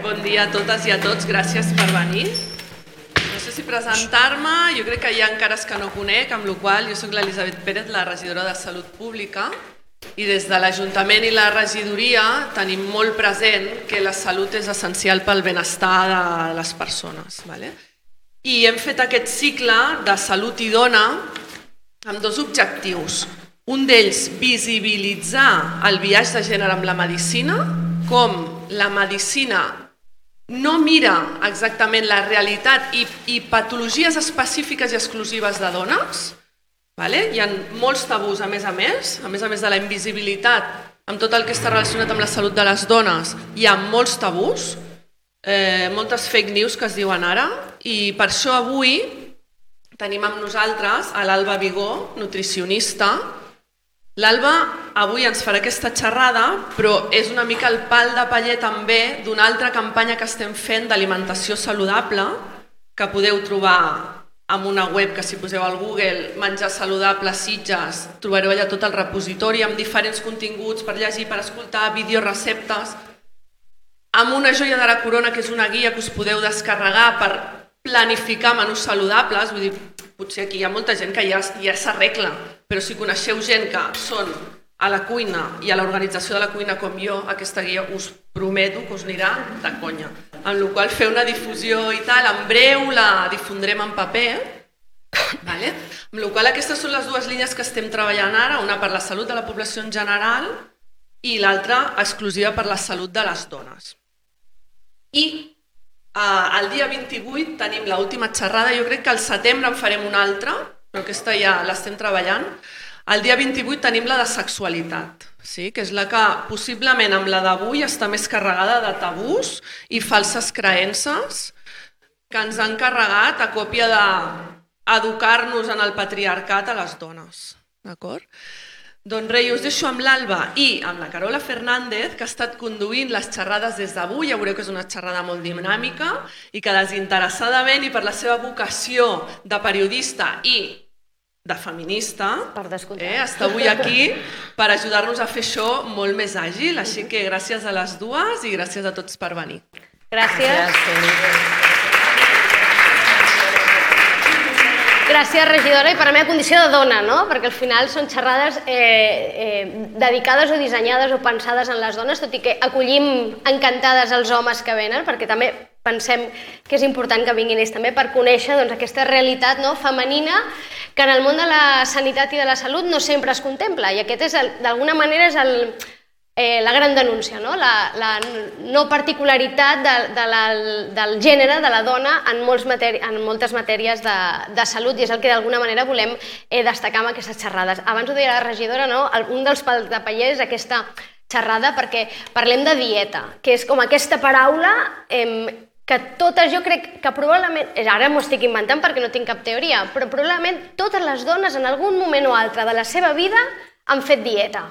Bon dia a totes i a tots, gràcies per venir. No sé si presentar-me, jo crec que hi ha cares que no conec, amb la qual jo sóc l'Elisabet Pérez, la regidora de Salut Pública, i des de l'Ajuntament i la regidoria tenim molt present que la salut és essencial pel benestar de les persones. Vale? I hem fet aquest cicle de salut i dona amb dos objectius. Un d'ells, visibilitzar el viatge de gènere amb la medicina, com la medicina no mira exactament la realitat i, i patologies específiques i exclusives de dones. Vale? Hi ha molts tabús, a més a més, a més a més de la invisibilitat, amb tot el que està relacionat amb la salut de les dones, hi ha molts tabús, eh, moltes fake news que es diuen ara, i per això avui tenim amb nosaltres a l'Alba Vigó, nutricionista, L'Alba avui ens farà aquesta xerrada, però és una mica el pal de paller també d'una altra campanya que estem fent d'alimentació saludable, que podeu trobar amb una web que si poseu al Google menjar saludable Sitges, trobareu allà tot el repositori amb diferents continguts per llegir, per escoltar, vídeos, receptes, amb una joia de la corona que és una guia que us podeu descarregar per planificar menús saludables, vull dir, potser aquí hi ha molta gent que ja, ja s'arregla, però si coneixeu gent que són a la cuina i a l'organització de la cuina com jo, aquesta guia us prometo que us anirà de conya. Amb la qual fer una difusió i tal, en breu la difondrem en paper, vale? amb la qual aquestes són les dues línies que estem treballant ara, una per la salut de la població en general i l'altra exclusiva per la salut de les dones. I Uh, el dia 28 tenim l'última xerrada, jo crec que al setembre en farem una altra, però aquesta ja l'estem treballant. El dia 28 tenim la de sexualitat, sí? que és la que possiblement amb la d'avui està més carregada de tabús i falses creences que ens han carregat a còpia d'educar-nos en el patriarcat a les dones. D'acord? Doncs res, us deixo amb l'Alba i amb la Carola Fernández, que ha estat conduint les xerrades des d'avui. Ja veureu que és una xerrada molt dinàmica i que desinteressadament i per la seva vocació de periodista i de feminista, per eh, està avui aquí per ajudar-nos a fer això molt més àgil. Així que gràcies a les dues i gràcies a tots per venir. Gràcies. gràcies. Gràcies, regidora, i per la meva condició de dona, no? perquè al final són xerrades eh, eh, dedicades o dissenyades o pensades en les dones, tot i que acollim encantades els homes que venen, perquè també pensem que és important que vinguin ells també per conèixer doncs, aquesta realitat no, femenina que en el món de la sanitat i de la salut no sempre es contempla, i aquest és d'alguna manera és el, eh, la gran denúncia, no? La, la no particularitat de, de la, del gènere, de la dona, en, molts materi en moltes matèries de, de salut, i és el que d'alguna manera volem eh, destacar amb aquestes xerrades. Abans ho deia la regidora, no? un dels pals de paller és aquesta xerrada perquè parlem de dieta, que és com aquesta paraula eh, que totes, jo crec que probablement, ara m'ho estic inventant perquè no tinc cap teoria, però probablement totes les dones en algun moment o altre de la seva vida han fet dieta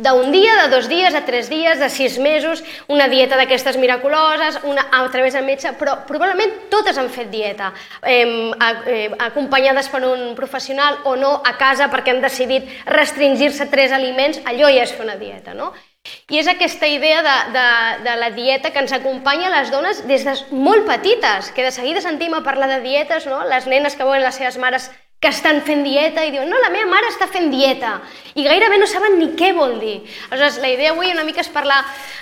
d'un dia, de dos dies, de tres dies, de sis mesos, una dieta d'aquestes miraculoses, una a través del metge, però probablement totes han fet dieta, eh, eh, acompanyades per un professional o no a casa perquè han decidit restringir-se tres aliments, allò ja és fer una dieta, no? I és aquesta idea de, de, de la dieta que ens acompanya a les dones des de molt petites, que de seguida sentim a parlar de dietes, no? les nenes que veuen les seves mares que estan fent dieta i diuen no, la meva mare està fent dieta i gairebé no saben ni què vol dir. Aleshores, la idea avui una mica és parlar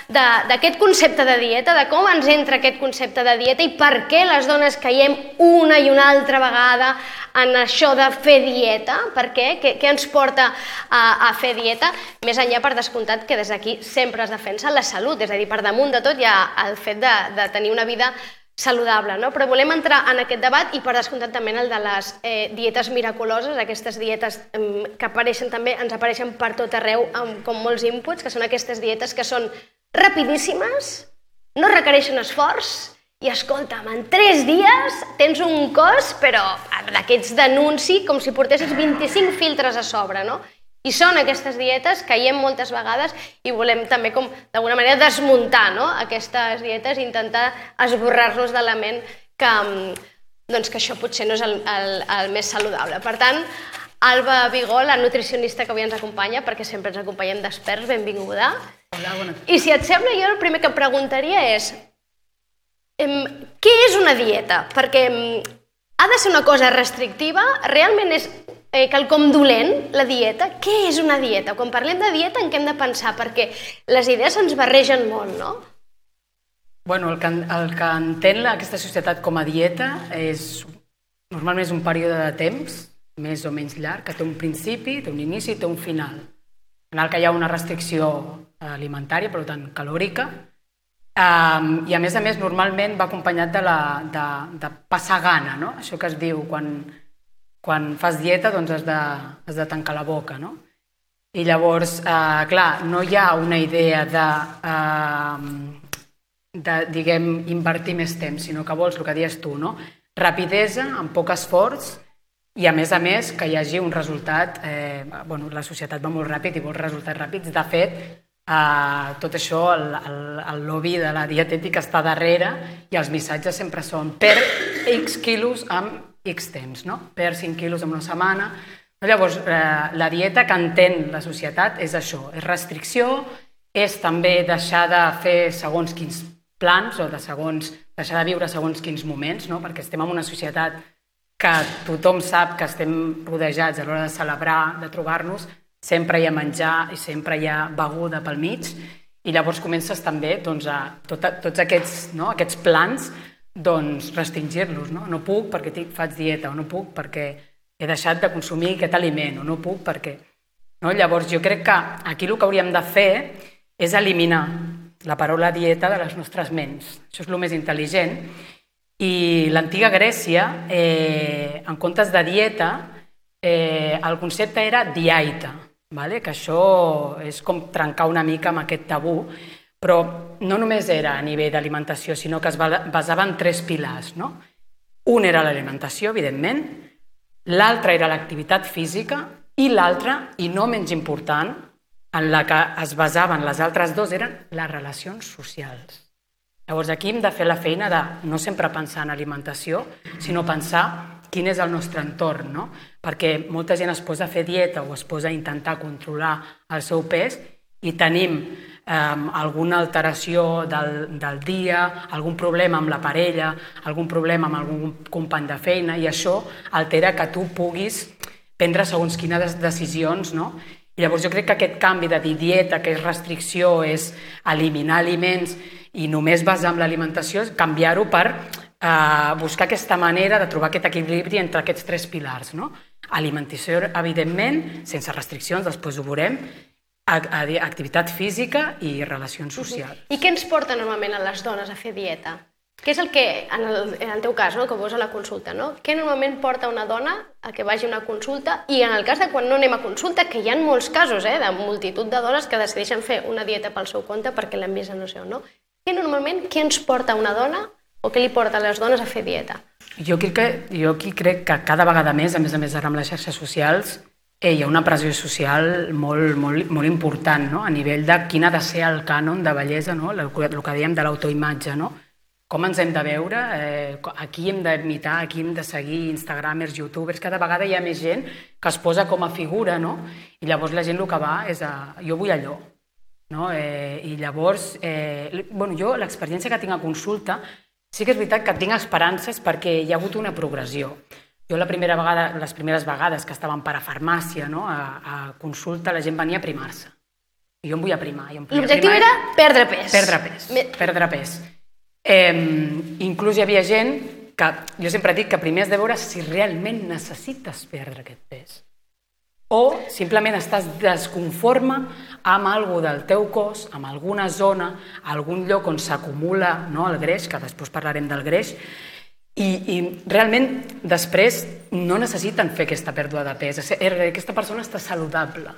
d'aquest concepte de dieta, de com ens entra aquest concepte de dieta i per què les dones caiem una i una altra vegada en això de fer dieta, per què? Què, què ens porta a, a fer dieta? Més enllà, per descomptat, que des d'aquí sempre es defensa la salut, és a dir, per damunt de tot hi ha el fet de, de tenir una vida saludable, no? però volem entrar en aquest debat i per descomptat també el de les eh, dietes miraculoses, aquestes dietes eh, que apareixen també, ens apareixen per tot arreu amb, com molts inputs, que són aquestes dietes que són rapidíssimes, no requereixen esforç i escolta'm, en tres dies tens un cos, però d'aquests d'anunci, com si portessis 25 filtres a sobre, no? I són aquestes dietes que hi hem moltes vegades i volem també com d'alguna manera desmuntar no? aquestes dietes i intentar esborrar-nos de la ment que, mm, doncs, que això potser no és el, el, el més saludable. Per tant, Alba Vigó, la nutricionista que avui ens acompanya, perquè sempre ens acompanyem d'experts, benvinguda. Hola, bona I si et sembla, jo el primer que em preguntaria és em, què és una dieta? Perquè em, ha de ser una cosa restrictiva? Realment és eh, quelcom dolent, la dieta? Què és una dieta? Quan parlem de dieta, en què hem de pensar? Perquè les idees ens barregen molt, no? Bueno, el que, el que entén aquesta societat com a dieta és normalment és un període de temps més o menys llarg, que té un principi, té un inici i té un final. En el que hi ha una restricció alimentària, per tant calòrica, um, i a més a més normalment va acompanyat de, la, de, de passar gana, no? això que es diu quan, quan fas dieta doncs has de, has de tancar la boca. No? I llavors, eh, clar, no hi ha una idea de, eh, de, diguem, invertir més temps, sinó que vols el que dius tu, no? rapidesa, amb poc esforç, i a més a més que hi hagi un resultat, eh, bueno, la societat va molt ràpid i vol resultats ràpids. De fet, eh, tot això, el, el, el lobby de la dietètica està darrere i els missatges sempre són per X quilos amb X temps, no? per 5 quilos en una setmana. Llavors, eh, la dieta que entén la societat és això, és restricció, és també deixar de fer segons quins plans o de segons, deixar de viure segons quins moments, no? perquè estem en una societat que tothom sap que estem rodejats a l'hora de celebrar, de trobar-nos, sempre hi ha menjar i sempre hi ha beguda pel mig i llavors comences també doncs, a tot, tots aquests, no, aquests plans doncs, restringir-los. No? no puc perquè faig dieta, o no puc perquè he deixat de consumir aquest aliment, o no puc perquè... No? Llavors jo crec que aquí el que hauríem de fer és eliminar la paraula dieta de les nostres ments. Això és el més intel·ligent i l'antiga Grècia, eh, en comptes de dieta, eh, el concepte era diaita, vale? que això és com trencar una mica amb aquest tabú, però no només era a nivell d'alimentació, sinó que es basava en tres pilars. No? Un era l'alimentació, evidentment, l'altre era l'activitat física i l'altre, i no menys important, en la que es basaven les altres dues, eren les relacions socials. Llavors aquí hem de fer la feina de no sempre pensar en alimentació, sinó pensar quin és el nostre entorn, no? Perquè molta gent es posa a fer dieta o es posa a intentar controlar el seu pes i tenim eh, alguna alteració del, del dia, algun problema amb la parella, algun problema amb algun company de feina i això altera que tu puguis prendre segons quines decisions, no? I llavors jo crec que aquest canvi de dir dieta, que és restricció, és eliminar aliments i només basar en l'alimentació canviar-ho per eh, buscar aquesta manera de trobar aquest equilibri entre aquests tres pilars. No? Alimentació, evidentment, sense restriccions, després ho veurem, activitat física i relacions socials. I què ens porta normalment a les dones a fer dieta? Què és el que, en el, en el teu cas, no, que vols a la consulta, no? què normalment porta una dona a que vagi a una consulta i en el cas de quan no anem a consulta, que hi ha molts casos eh, de multitud de dones que decideixen fer una dieta pel seu compte perquè l'han vist a no sé on, no? Què normalment, què ens porta una dona o què li porta a les dones a fer dieta? Jo crec que, jo aquí crec que cada vegada més, a més a més ara amb les xarxes socials, eh, hi ha una pressió social molt, molt, molt important no? a nivell de quin ha de ser el cànon de bellesa, no? el, el que diem de l'autoimatge, no? com ens hem de veure, eh, a qui hem d'imitar, a qui hem de seguir, instagramers, youtubers, cada vegada hi ha més gent que es posa com a figura, no? I llavors la gent el que va és a... jo vull allò, no? Eh, I llavors, eh, bueno, jo l'experiència que tinc a consulta, sí que és veritat que tinc esperances perquè hi ha hagut una progressió. Jo la primera vegada, les primeres vegades que estàvem per a farmàcia, no? a, a consulta, la gent venia a primar-se. I jo em vull aprimar. L'objectiu era perdre pes. Perdre pes, Me... perdre pes. Eh, inclús hi havia gent que, jo sempre dic que primer has de veure si realment necessites perdre aquest pes o simplement estàs desconforme amb algú del teu cos, amb alguna zona, algun lloc on s'acumula no, el greix, que després parlarem del greix, i, i realment després no necessiten fer aquesta pèrdua de pes. Aquesta persona està saludable,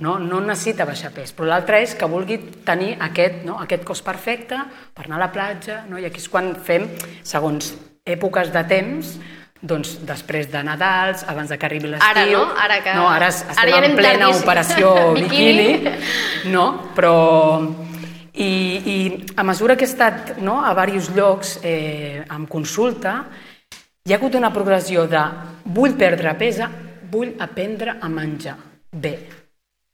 no, no necessita baixar pes, però l'altre és que vulgui tenir aquest, no, aquest cos perfecte per anar a la platja, no? i aquí és quan fem, segons èpoques de temps, doncs després de Nadals, abans de que arribi l'estiu... Ara, no? Ara, que... no, ara estem ara ja en plena tardíssim. operació bikini, no? Però... I, I a mesura que he estat no, a diversos llocs eh, amb consulta, hi ha hagut una progressió de vull perdre pesa, vull aprendre a menjar bé.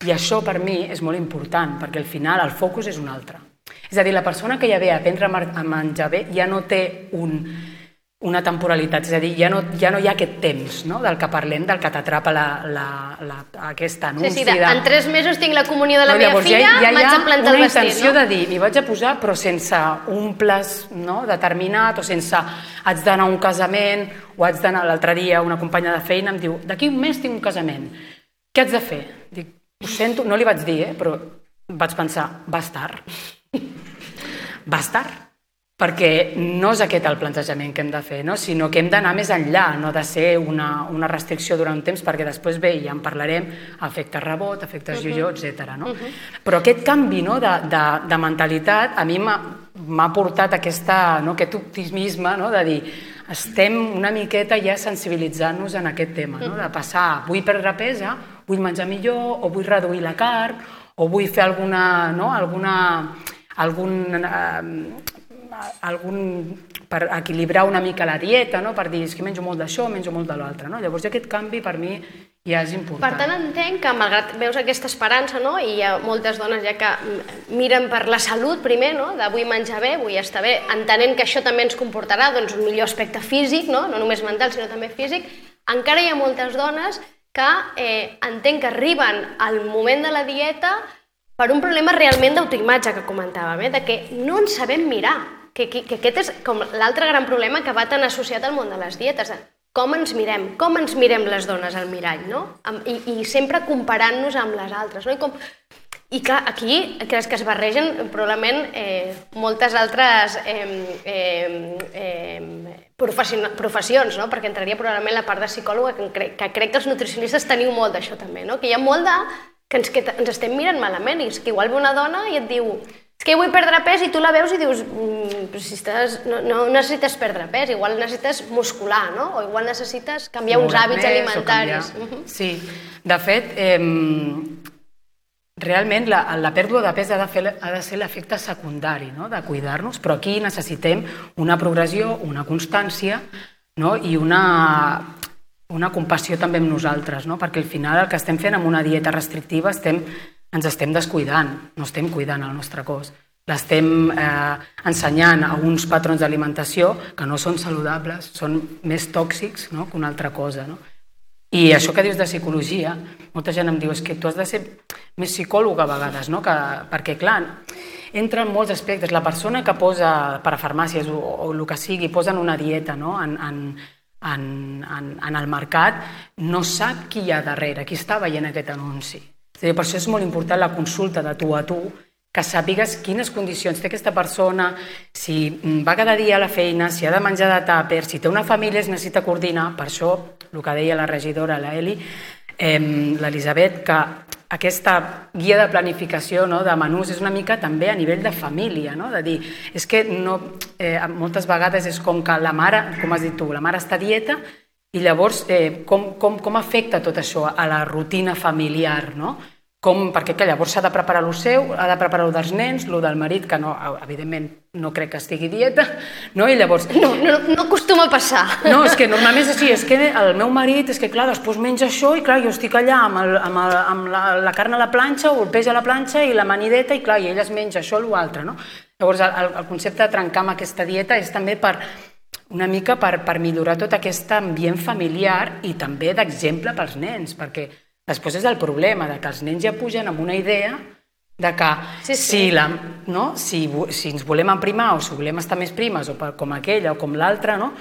I això per mi és molt important, perquè al final el focus és un altre. És a dir, la persona que ja ve a aprendre a menjar bé ja no té un, una temporalitat, és a dir, ja no, ja no hi ha aquest temps no? del que parlem, del que t'atrapa la, la, la, aquest Sí, anunci. sí, de, en tres mesos tinc la comunió de la No, meva filla, ja, ja hi m'haig ha de plantar una el vestit, intenció no? de dir, m'hi vaig a posar però sense un plaç no, determinat o sense haig d'anar a un casament o haig d'anar l'altre dia una companya de feina em diu d'aquí un mes tinc un casament, què haig de fer? Dic, ho sento, no li vaig dir, eh, però vaig pensar, bastar. bastar. Perquè no és aquest el plantejament que hem de fer, no? sinó que hem d'anar més enllà, no de ser una, una restricció durant un temps, perquè després bé, ja en parlarem, efectes rebot, efectes jo-jo, etc. No? Però aquest canvi no, de, de, de mentalitat a mi m'ha portat aquesta, no, aquest optimisme no, de dir estem una miqueta ja sensibilitzant-nos en aquest tema, no? de passar, vull perdre pes, a vull menjar millor, o vull reduir la carn, o vull fer alguna, no, alguna, algun, eh, algun, per equilibrar una mica la dieta, no? per dir, és que menjo molt d'això, menjo molt de l'altre. No? Llavors aquest canvi per mi ja és important. Per tant, entenc que malgrat veus aquesta esperança, no? i hi ha moltes dones ja que miren per la salut primer, no? de vull menjar bé, vull estar bé, entenent que això també ens comportarà doncs, un millor aspecte físic, no? no només mental, sinó també físic, encara hi ha moltes dones que eh, entenc que arriben al moment de la dieta per un problema realment d'autoimatge que comentàvem, eh? de que no ens sabem mirar, que, que, que aquest és com l'altre gran problema que va tan associat al món de les dietes, com ens mirem, com ens mirem les dones al mirall, no? I, i sempre comparant-nos amb les altres, no? I, com... I clar, aquí crec que es barregen probablement eh, moltes altres eh, eh, eh, profession- professions, no? perquè entraria probablement la part de psicòloga, que crec, que crec que els nutricionistes teniu molt d'això també, no? que hi ha molt de que ens, que ens estem mirant malament, i és que igual ve una dona i et diu és que vull perdre pes i tu la veus i dius mm, però si estàs, no, no necessites perdre pes, igual necessites muscular, no? o igual necessites canviar uns hàbits més o alimentaris. Mhm. Sí, de fet, eh, realment la, la pèrdua de pes ha de, fer, ha de ser l'efecte secundari no? de cuidar-nos, però aquí necessitem una progressió, una constància no? i una, una compassió també amb nosaltres, no? perquè al final el que estem fent amb una dieta restrictiva estem, ens estem descuidant, no estem cuidant el nostre cos. L'estem eh, ensenyant a uns patrons d'alimentació que no són saludables, són més tòxics no? que una altra cosa. No? I això que dius de psicologia, molta gent em diu és que tu has de ser més psicòloga a vegades, no? que, perquè clar, entra en molts aspectes. La persona que posa per a farmàcies o, o el que sigui, posa en una dieta no? en, en, en, en, en el mercat, no sap qui hi ha darrere, qui està veient aquest anunci. Dir, per això és molt important la consulta de tu a tu, que sàpigues quines condicions té aquesta persona, si mm, va cada dia a la feina, si ha de menjar de tàper, si té una família es necessita coordinar, per això el que deia la regidora, la Eli, eh, l'Elisabet, que aquesta guia de planificació no, de menús és una mica també a nivell de família, no? de dir, és que no, eh, moltes vegades és com que la mare, com has dit tu, la mare està dieta i llavors eh, com, com, com afecta tot això a la rutina familiar, no? Com, perquè que llavors s'ha de preparar el seu, ha de preparar el dels nens, el del marit, que no, evidentment no crec que estigui dieta, no? i llavors No, no, no acostuma a passar. no, és que normalment és així, és que el meu marit, és que clar, després menja això i clar, jo estic allà amb, el, amb, el, amb la, la carn a la planxa o el peix a la planxa i l'amanideta i clar, i ella es menja això o l'altre, no? Llavors el, el concepte de trencar amb aquesta dieta és també per una mica per, per millorar tot aquest ambient familiar i també d'exemple pels nens, perquè després és el problema de que els nens ja pugen amb una idea de que Sí, sí. si, la, no? si, si ens volem emprimar o si volem estar més primes o per, com aquella o com l'altra, no?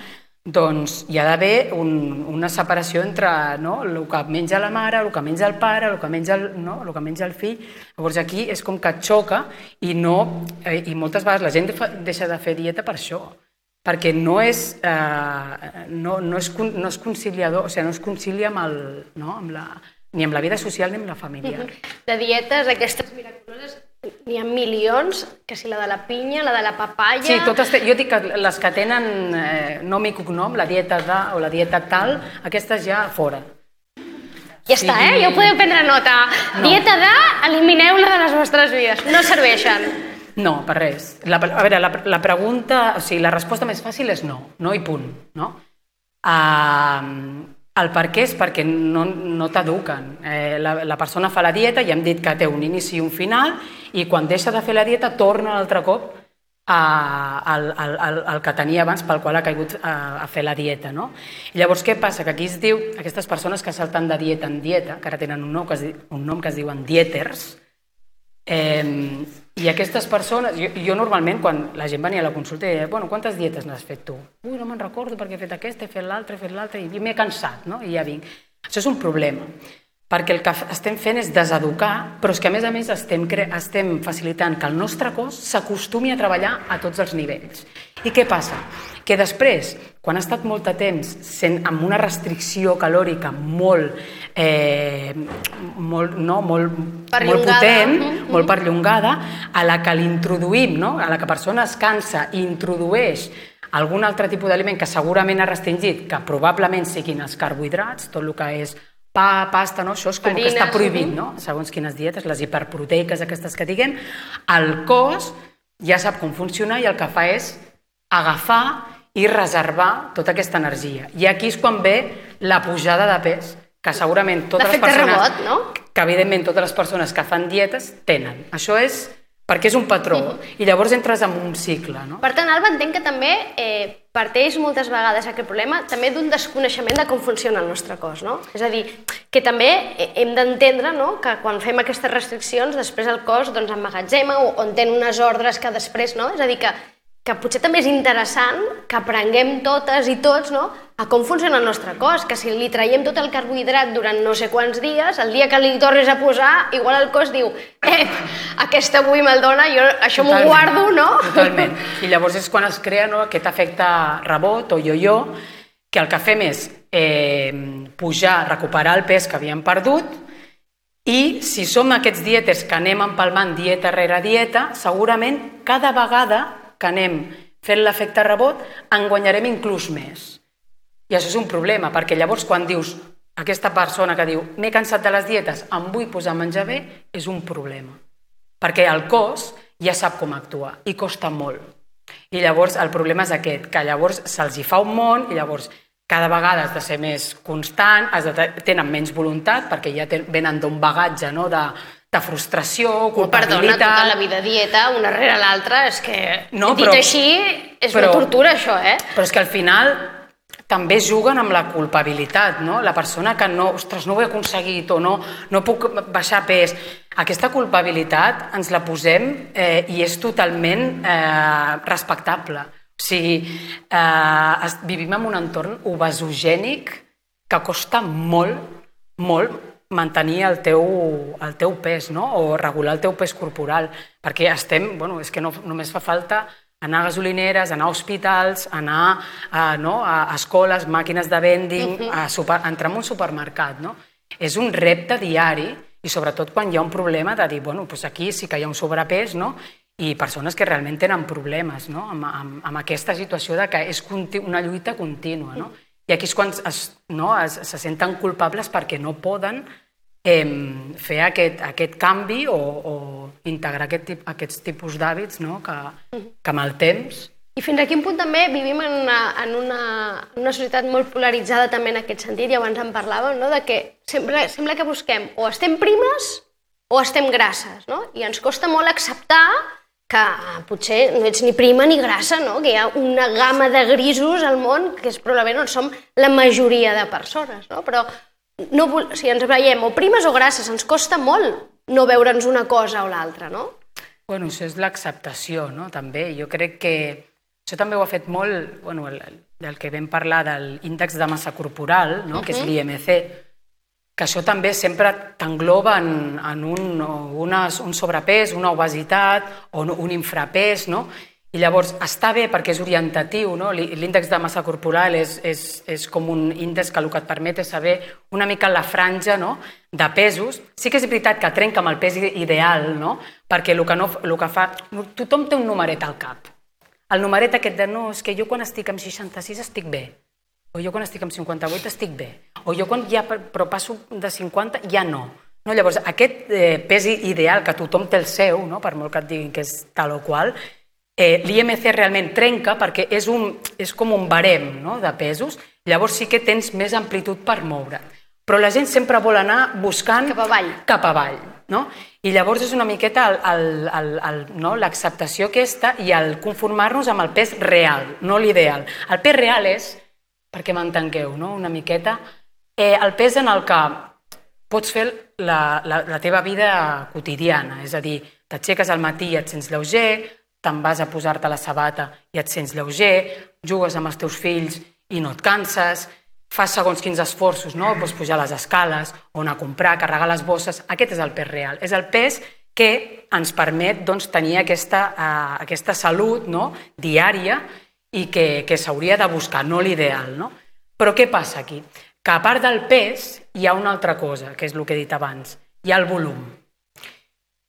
doncs hi ha d'haver un, una separació entre no? el que menja la mare, el que menja el pare, el que menja el, no? el, que menja el fill. Llavors aquí és com que xoca i, no, eh, i moltes vegades la gent deixa de fer dieta per això, perquè no és, eh, no, no és, no és conciliador, o sigui, no es concilia amb, el, no? amb la, ni amb la vida social ni amb la familiar. De dietes, aquestes miraculoses, n'hi ha milions, que si la de la pinya, la de la papaya... Sí, totes, te- jo dic que les que tenen eh, nom i cognom, la dieta de o la dieta tal, aquestes ja fora. Ja està, eh? Ja ho podeu prendre nota. No. Dieta de, elimineu-la de les vostres vides. No serveixen. No, per res. La, a veure, la, la pregunta, o sigui, la resposta més fàcil és no, no i punt, no? Uh, el per què és perquè no, no t'eduquen. Eh, la, la persona fa la dieta i hem dit que té un inici i un final i quan deixa de fer la dieta torna l'altre cop a, al, al, al, al que tenia abans pel qual ha caigut a, a fer la dieta. No? I llavors què passa? Que aquí es diu, aquestes persones que salten de dieta en dieta, que ara tenen un nom que es, un nom que es diuen dieters, Eh, I aquestes persones, jo, jo normalment quan la gent venia a la consulta deia, bueno, quantes dietes n'has fet tu? Ui, no me'n recordo perquè he fet aquesta, he fet l'altra, he fet l'altra, i m'he cansat, no? I ja vinc. Això és un problema, perquè el que estem fent és deseducar, però és que a més a més estem, cre estem facilitant que el nostre cos s'acostumi a treballar a tots els nivells. I què passa? Que després, quan ha estat molt de temps sent amb una restricció calòrica molt, eh, molt, no, molt, molt potent, Mhm. molt perllongada, a la que l'introduïm, no? a la que persona es cansa i introdueix algun altre tipus d'aliment que segurament ha restringit, que probablement siguin els carbohidrats, tot el que és pa, pasta, no? això és com que està Farines, prohibit, no? segons quines dietes, les hiperproteiques aquestes que diguem, el cos ja sap com funcionar i el que fa és agafar i reservar tota aquesta energia. I aquí és quan ve la pujada de pes, que segurament totes les persones... rebot, no? Que evidentment totes les persones que fan dietes tenen. Això és perquè és un patró. I llavors entres en un cicle, no? Per tant, Alba, entenc que també eh, parteix moltes vegades aquest problema també d'un desconeixement de com funciona el nostre cos, no? És a dir, que també eh, hem d'entendre no? que quan fem aquestes restriccions després el cos doncs, emmagatzema o entén unes ordres que després, no? És a dir, que, que potser també és interessant que aprenguem totes i tots no? a com funciona el nostre cos, que si li traiem tot el carbohidrat durant no sé quants dies, el dia que li tornes a posar, igual el cos diu eh, aquesta avui me'l dona, jo això m'ho guardo, no? Totalment. I llavors és quan es crea no, aquest efecte rebot o yo-yo, que el que fem és eh, pujar, recuperar el pes que havíem perdut i si som aquests dieters que anem empalmant dieta rere dieta, segurament cada vegada que anem fent l'efecte rebot en guanyarem inclús més. I això és un problema, perquè llavors quan dius aquesta persona que diu m'he cansat de les dietes, em vull posar a menjar bé, és un problema. Perquè el cos ja sap com actuar i costa molt. I llavors el problema és aquest, que llavors se'ls hi fa un món i llavors cada vegada has de ser més constant, has de, tenen menys voluntat perquè ja ten, venen d'un bagatge no? de, de frustració, Oh, Perdona, culpabilitat... tota la vida dieta, una rere l'altra, és que, No, dit però- així, és però- una tortura, això, eh? Però és que al final també juguen amb la culpabilitat, no? La persona que no, ostres, no ho he aconseguit o no, no puc baixar pes. Aquesta culpabilitat ens la posem eh, i és totalment eh, respectable. O sigui, eh, es, vivim en un entorn obesogènic que costa molt, molt mantenir el teu, el teu pes, no? o regular el teu pes corporal, perquè estem, bueno, és que no, només fa falta anar a gasolineres, anar a hospitals, anar a, no, a escoles, màquines de vending, a super, entrar en un supermercat. No? És un repte diari i sobretot quan hi ha un problema de dir, bueno, doncs aquí sí que hi ha un sobrepès, no? i persones que realment tenen problemes no? amb, amb, amb aquesta situació de que és una lluita contínua. No? I aquí és quan es, no, es, se senten culpables perquè no poden eh, fer aquest, aquest canvi o, o integrar aquest, aquests tipus d'hàbits no? que, que amb el temps I fins a quin punt també vivim en una, en una, una societat molt polaritzada també en aquest sentit, i abans en parlàvem, no? de que sempre, sembla que busquem o estem primes o estem grasses, no? i ens costa molt acceptar que potser no ets ni prima ni grassa, no? que hi ha una gamma de grisos al món que és probablement on som la majoria de persones, no? però no, vol- o sigui, ens veiem o primes o grasses, ens costa molt no veure'ns una cosa o l'altra, no? Bueno, això és l'acceptació, no? També. Jo crec que això també ho ha fet molt, bueno, el, el- del que vam parlar del índex de massa corporal, no? que és l'IMC, que això també sempre t'engloba en, en un, unes, un sobrepès, una obesitat o un, un infrapès, no? I llavors està bé perquè és orientatiu, no? L'í- l'índex de massa corporal és, és, és com un índex que el que et permet és saber una mica la franja no? de pesos. Sí que és veritat que trenca amb el pes ideal, no? perquè el que, no, el que fa... Tothom té un numeret al cap. El numeret aquest de no, és que jo quan estic amb 66 estic bé, o jo quan estic amb 58 estic bé, o jo quan ja però passo de 50 ja no. no llavors, aquest eh, pes ideal que tothom té el seu, no? per molt que et diguin que és tal o qual, eh, l'IMC realment trenca perquè és, un, és com un barem no? de pesos, llavors sí que tens més amplitud per moure. Però la gent sempre vol anar buscant Cap avall. cap avall. No? I llavors és una miqueta el- no? l'acceptació aquesta i el conformar-nos amb el pes real, no l'ideal. El pes real és, perquè m'entengueu, no? una miqueta, eh, el pes en el que pots fer la, la, la teva vida quotidiana, és a dir, t'aixeques al matí i et sents lleuger, te'n vas a posar-te la sabata i et sents lleuger, jugues amb els teus fills i no et canses, fas segons quins esforços, no? Pots pujar les escales, o anar a comprar, carregar les bosses... Aquest és el pes real. És el pes que ens permet doncs, tenir aquesta, uh, aquesta salut no? diària i que, que s'hauria de buscar, no l'ideal. No? Però què passa aquí? Que a part del pes hi ha una altra cosa, que és el que he dit abans. Hi ha el volum.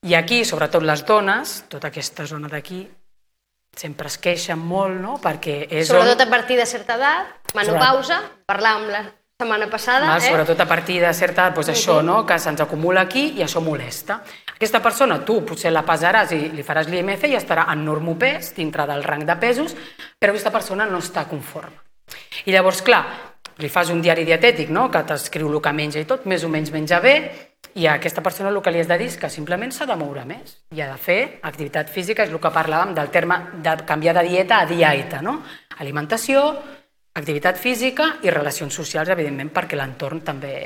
I aquí, sobretot les dones, tota aquesta zona d'aquí, sempre es queixen molt, no? Perquè és Sobretot on... a partir de certa edat, menopausa, parlàvem la setmana passada, Val, eh? sobretot a partir de certa edat, doncs això, no? que se'ns acumula aquí i això molesta. Aquesta persona, tu potser la pesaràs i li faràs l'IMC i estarà en normopès, dintre del rang de pesos, però aquesta persona no està conforme. I llavors, clar, li fas un diari dietètic, no? que t'escriu el que menja i tot, més o menys menja bé, i a aquesta persona el que li has de dir és que simplement s'ha de moure més i ha de fer activitat física, és el que parlàvem del terme de canviar de dieta a dieta, no? Alimentació, activitat física i relacions socials, evidentment, perquè l'entorn també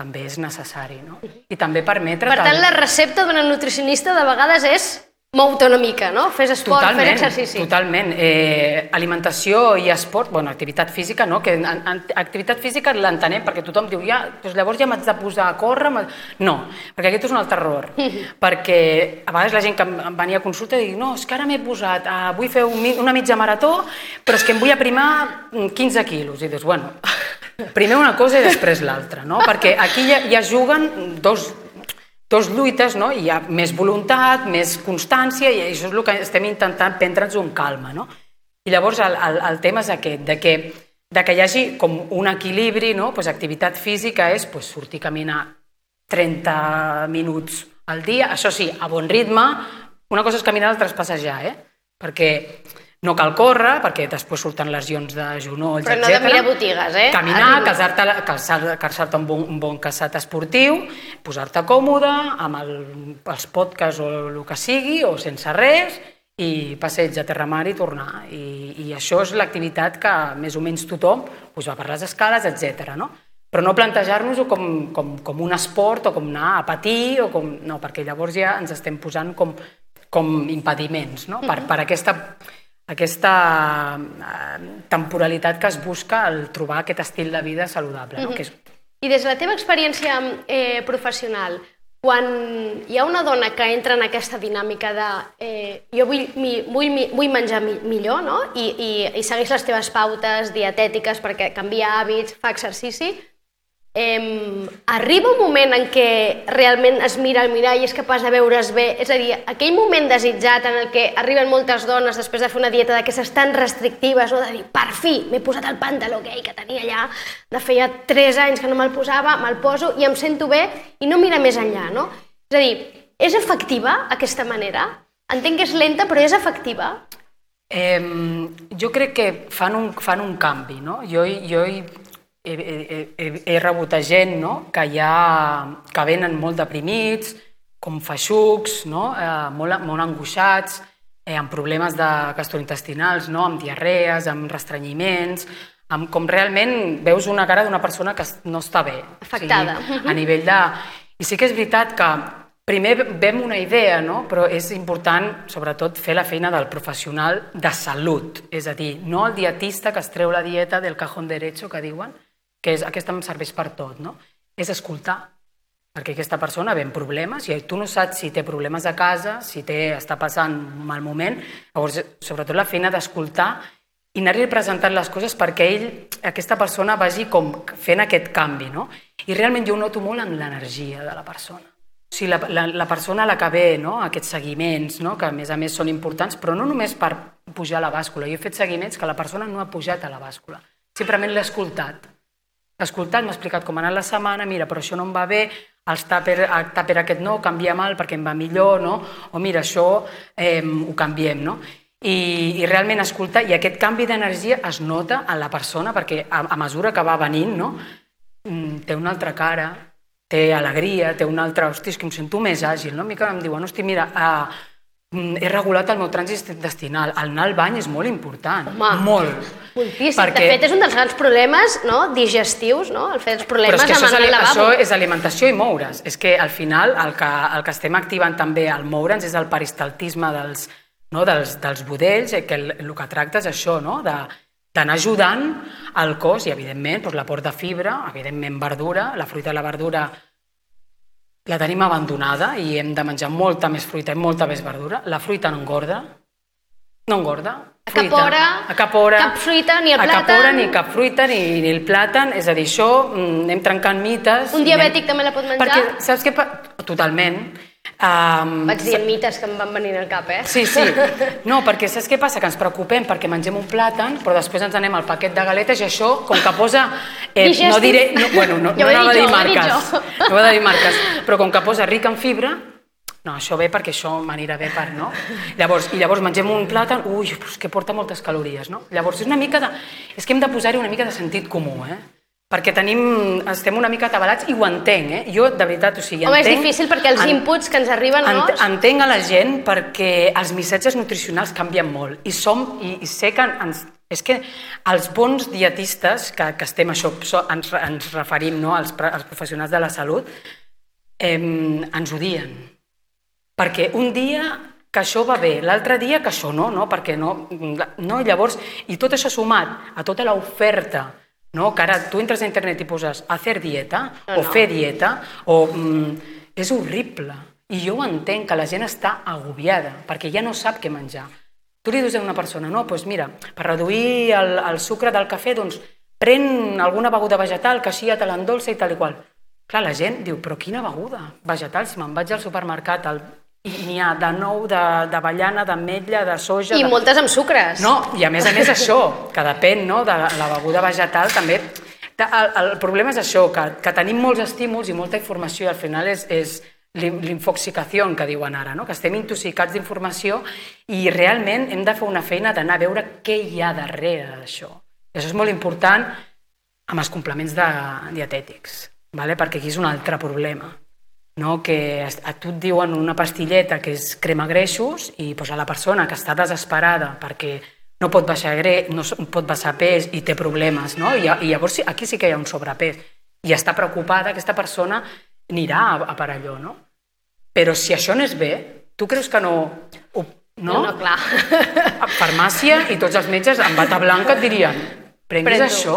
també és necessari, no? I també permetre... Per tant, la recepta d'un nutricionista de vegades és mou-te una mica, no? Fes esport, Totalment, fes exercici. totalment. Eh, alimentació i esport, bueno, activitat física, no? Que en, en, activitat física l'entenem perquè tothom diu, ja, doncs llavors ja m'haig de posar a córrer... m'ha-" No, perquè aquest és un altre error. perquè a vegades la gent que em em venia a consulta diu, no, és que ara m'he posat, uh, vull fer un, una mitja marató, però és que em vull aprimar mm, 15 quilos. I dius, bueno, primer una cosa i després l'altra, no? Perquè aquí ja, ja juguen dos, dos lluites, no? hi ha més voluntat, més constància, i això és el que estem intentant prendre'ns un calma. No? I llavors el, el, el tema és aquest, de que, de que hi hagi com un equilibri, no? pues activitat física és pues, sortir a caminar 30 minuts al dia, això sí, a bon ritme, una cosa és caminar, l'altra és passejar, eh? perquè no cal córrer, perquè després surten lesions de genolls, Però no de mirar botigues, eh? Caminar, calçar-te calçar- calçar-te un, bon, un bon calçat esportiu, posar-te còmode, amb el, els podcasts o el que sigui, o sense res, i passeig a terramar i tornar. I, i això és l'activitat que més o menys tothom doncs, va per les escales, etc. No? Però no plantejar-nos-ho com, com, com un esport o com anar a patir, o com... no, perquè llavors ja ens estem posant com, com impediments no? per, per aquesta, aquesta eh, temporalitat que es busca al trobar aquest estil de vida saludable. No? que és, I des de la teva experiència eh, professional, quan hi ha una dona que entra en aquesta dinàmica de eh, jo vull, mi, vull, mi- vull menjar mi, millor no? I, i, i segueix les teves pautes dietètiques perquè canvia hàbits, fa exercici, eh, arriba un moment en què realment es mira al mirall i és capaç de veure's bé, és a dir, aquell moment desitjat en el que arriben moltes dones després de fer una dieta d'aquestes tan restrictives, no? de dir, per fi, m'he posat el pantaló gay que tenia ja de feia 3 anys que no me'l posava, me'l poso i em sento bé i no mira més enllà, no? És a dir, és efectiva aquesta manera? Entenc que és lenta, però és efectiva? Eh, jo crec que fan un, fan un canvi, no? Jo, jo he, he, he, he, rebut a gent no? que, ja, que venen molt deprimits, com feixucs, no? eh, molt, molt angoixats, eh, amb problemes de gastrointestinals, no? amb diarrees, amb restrenyiments, amb com realment veus una cara d'una persona que no està bé. Afectada. O sigui, a nivell de... I sí que és veritat que primer vem una idea, no? però és important, sobretot, fer la feina del professional de salut. És a dir, no el dietista que es treu la dieta del cajón derecho, que diuen, que és, aquesta em serveix per tot, no? És escoltar, perquè aquesta persona ve amb problemes i tu no saps si té problemes a casa, si té, està passant un mal moment, llavors, sobretot la feina d'escoltar i anar-li presentant les coses perquè ell, aquesta persona, vagi com fent aquest canvi, no? I realment jo noto molt en l'energia de la persona. O sigui, la, la, la persona a la que ve, no? aquests seguiments, no? que a més a més són importants, però no només per pujar a la bàscula. Jo he fet seguiments que la persona no ha pujat a la bàscula. Simplement l'he escoltat. Escoltat, m'ha explicat com ha anat la setmana, mira, però això no em va bé, els tàper, el tàper aquest no, canvia mal perquè em va millor, no? o mira, això eh, ho canviem. No? I, I realment escoltar, i aquest canvi d'energia es nota en la persona perquè a, a mesura que va venint, no? Mm, té una altra cara, té alegria, té un altre, hosti, és que em sento més àgil, no? A mi que em diuen, hosti, mira, uh, he regulat el meu trànsit intestinal. El anar al bany és molt important. Home, molt. Moltíssim. Perquè... De fet, és un dels grans problemes no? digestius, no? el fet dels problemes Però és que amb això és, anar al lavabo. això és alimentació i moure's. És que al final el que, el que estem activant també al moure'ns és el peristaltisme dels, no? dels, dels budells, eh, que el, el que tracta és això, no? de, d'anar ajudant al cos i, evidentment, doncs, l'aport de fibra, evidentment, verdura, la fruita i la verdura la tenim abandonada i hem de menjar molta més fruita i molta més verdura. La fruita no engorda, no engorda. A cap hora, a cap hora, cap fruita, ni el a cap plàtan. hora, ni cap fruita, ni, ni el plàtan. És a dir, això mm, anem trencant mites. Un diabètic anem... també la pot menjar? Perquè, saps què? Totalment. Um, Vaig dient mites que em van venir al cap, eh? Sí, sí. No, perquè saps què passa? Que ens preocupem perquè mengem un plàtan, però després ens anem al paquet de galetes i això, com que posa... Eh, no diré... No, bueno, no, no anava a dir jo, marques. No anava a dir marques. Però com que posa ric en fibra, no, això ve perquè això m'anirà bé per, no? Llavors, I llavors mengem un plàtan, ui, però és que porta moltes calories, no? Llavors és una mica de... És que hem de posar-hi una mica de sentit comú, eh? Perquè tenim, estem una mica atabalats i ho entenc, eh? Jo, de veritat, o sigui, Home, és entenc... difícil perquè els en- inputs que ens arriben, no? Ent entenc a la gent perquè els missatges nutricionals canvien molt i som i, i sé que ens, és que els bons dietistes que, que estem això, ens, ens referim no, als, als professionals de la salut eh, ens odien perquè un dia que això va bé, l'altre dia que això no, no, perquè no, no, llavors, i tot això sumat a tota l'oferta, no, que ara tu entres a internet i poses hacer dieta, No, o no. fer dieta, o mm, és horrible. I jo entenc, que la gent està agobiada, perquè ja no sap què menjar. Tu li dius a una persona, no, doncs mira, per reduir el, el sucre del cafè, doncs pren alguna beguda vegetal que així ja te l'endolça i tal i qual. Clar, la gent diu, però quina beguda vegetal? Si me'n vaig al supermercat i n'hi ha de nou, d'avellana, d'ametlla, de soja... I de... moltes amb sucres. No, i a més a més això, que depèn no, de la beguda vegetal també... Ta- El, el problema és això, que, que tenim molts estímuls i molta informació i al final és, és l'in- l'infoxicació que diuen ara, no? que estem intoxicats d'informació i realment hem de fer una feina d'anar a veure què hi ha darrere d'això. Això és molt important amb els complements de, dietètics, vale? perquè aquí és un altre problema no? que a tu et diuen una pastilleta que és crema greixos i doncs, a la persona que està desesperada perquè no pot baixar gre, no pot baixar pes i té problemes, no? I, I llavors aquí sí que hi ha un sobrepès i està preocupada, aquesta persona anirà a, a per allò, no? Però si això no és bé, tu creus que no... Ho, no? no, no clar. a farmàcia i tots els metges amb bata blanca et dirien prenguis Pren-ho. això.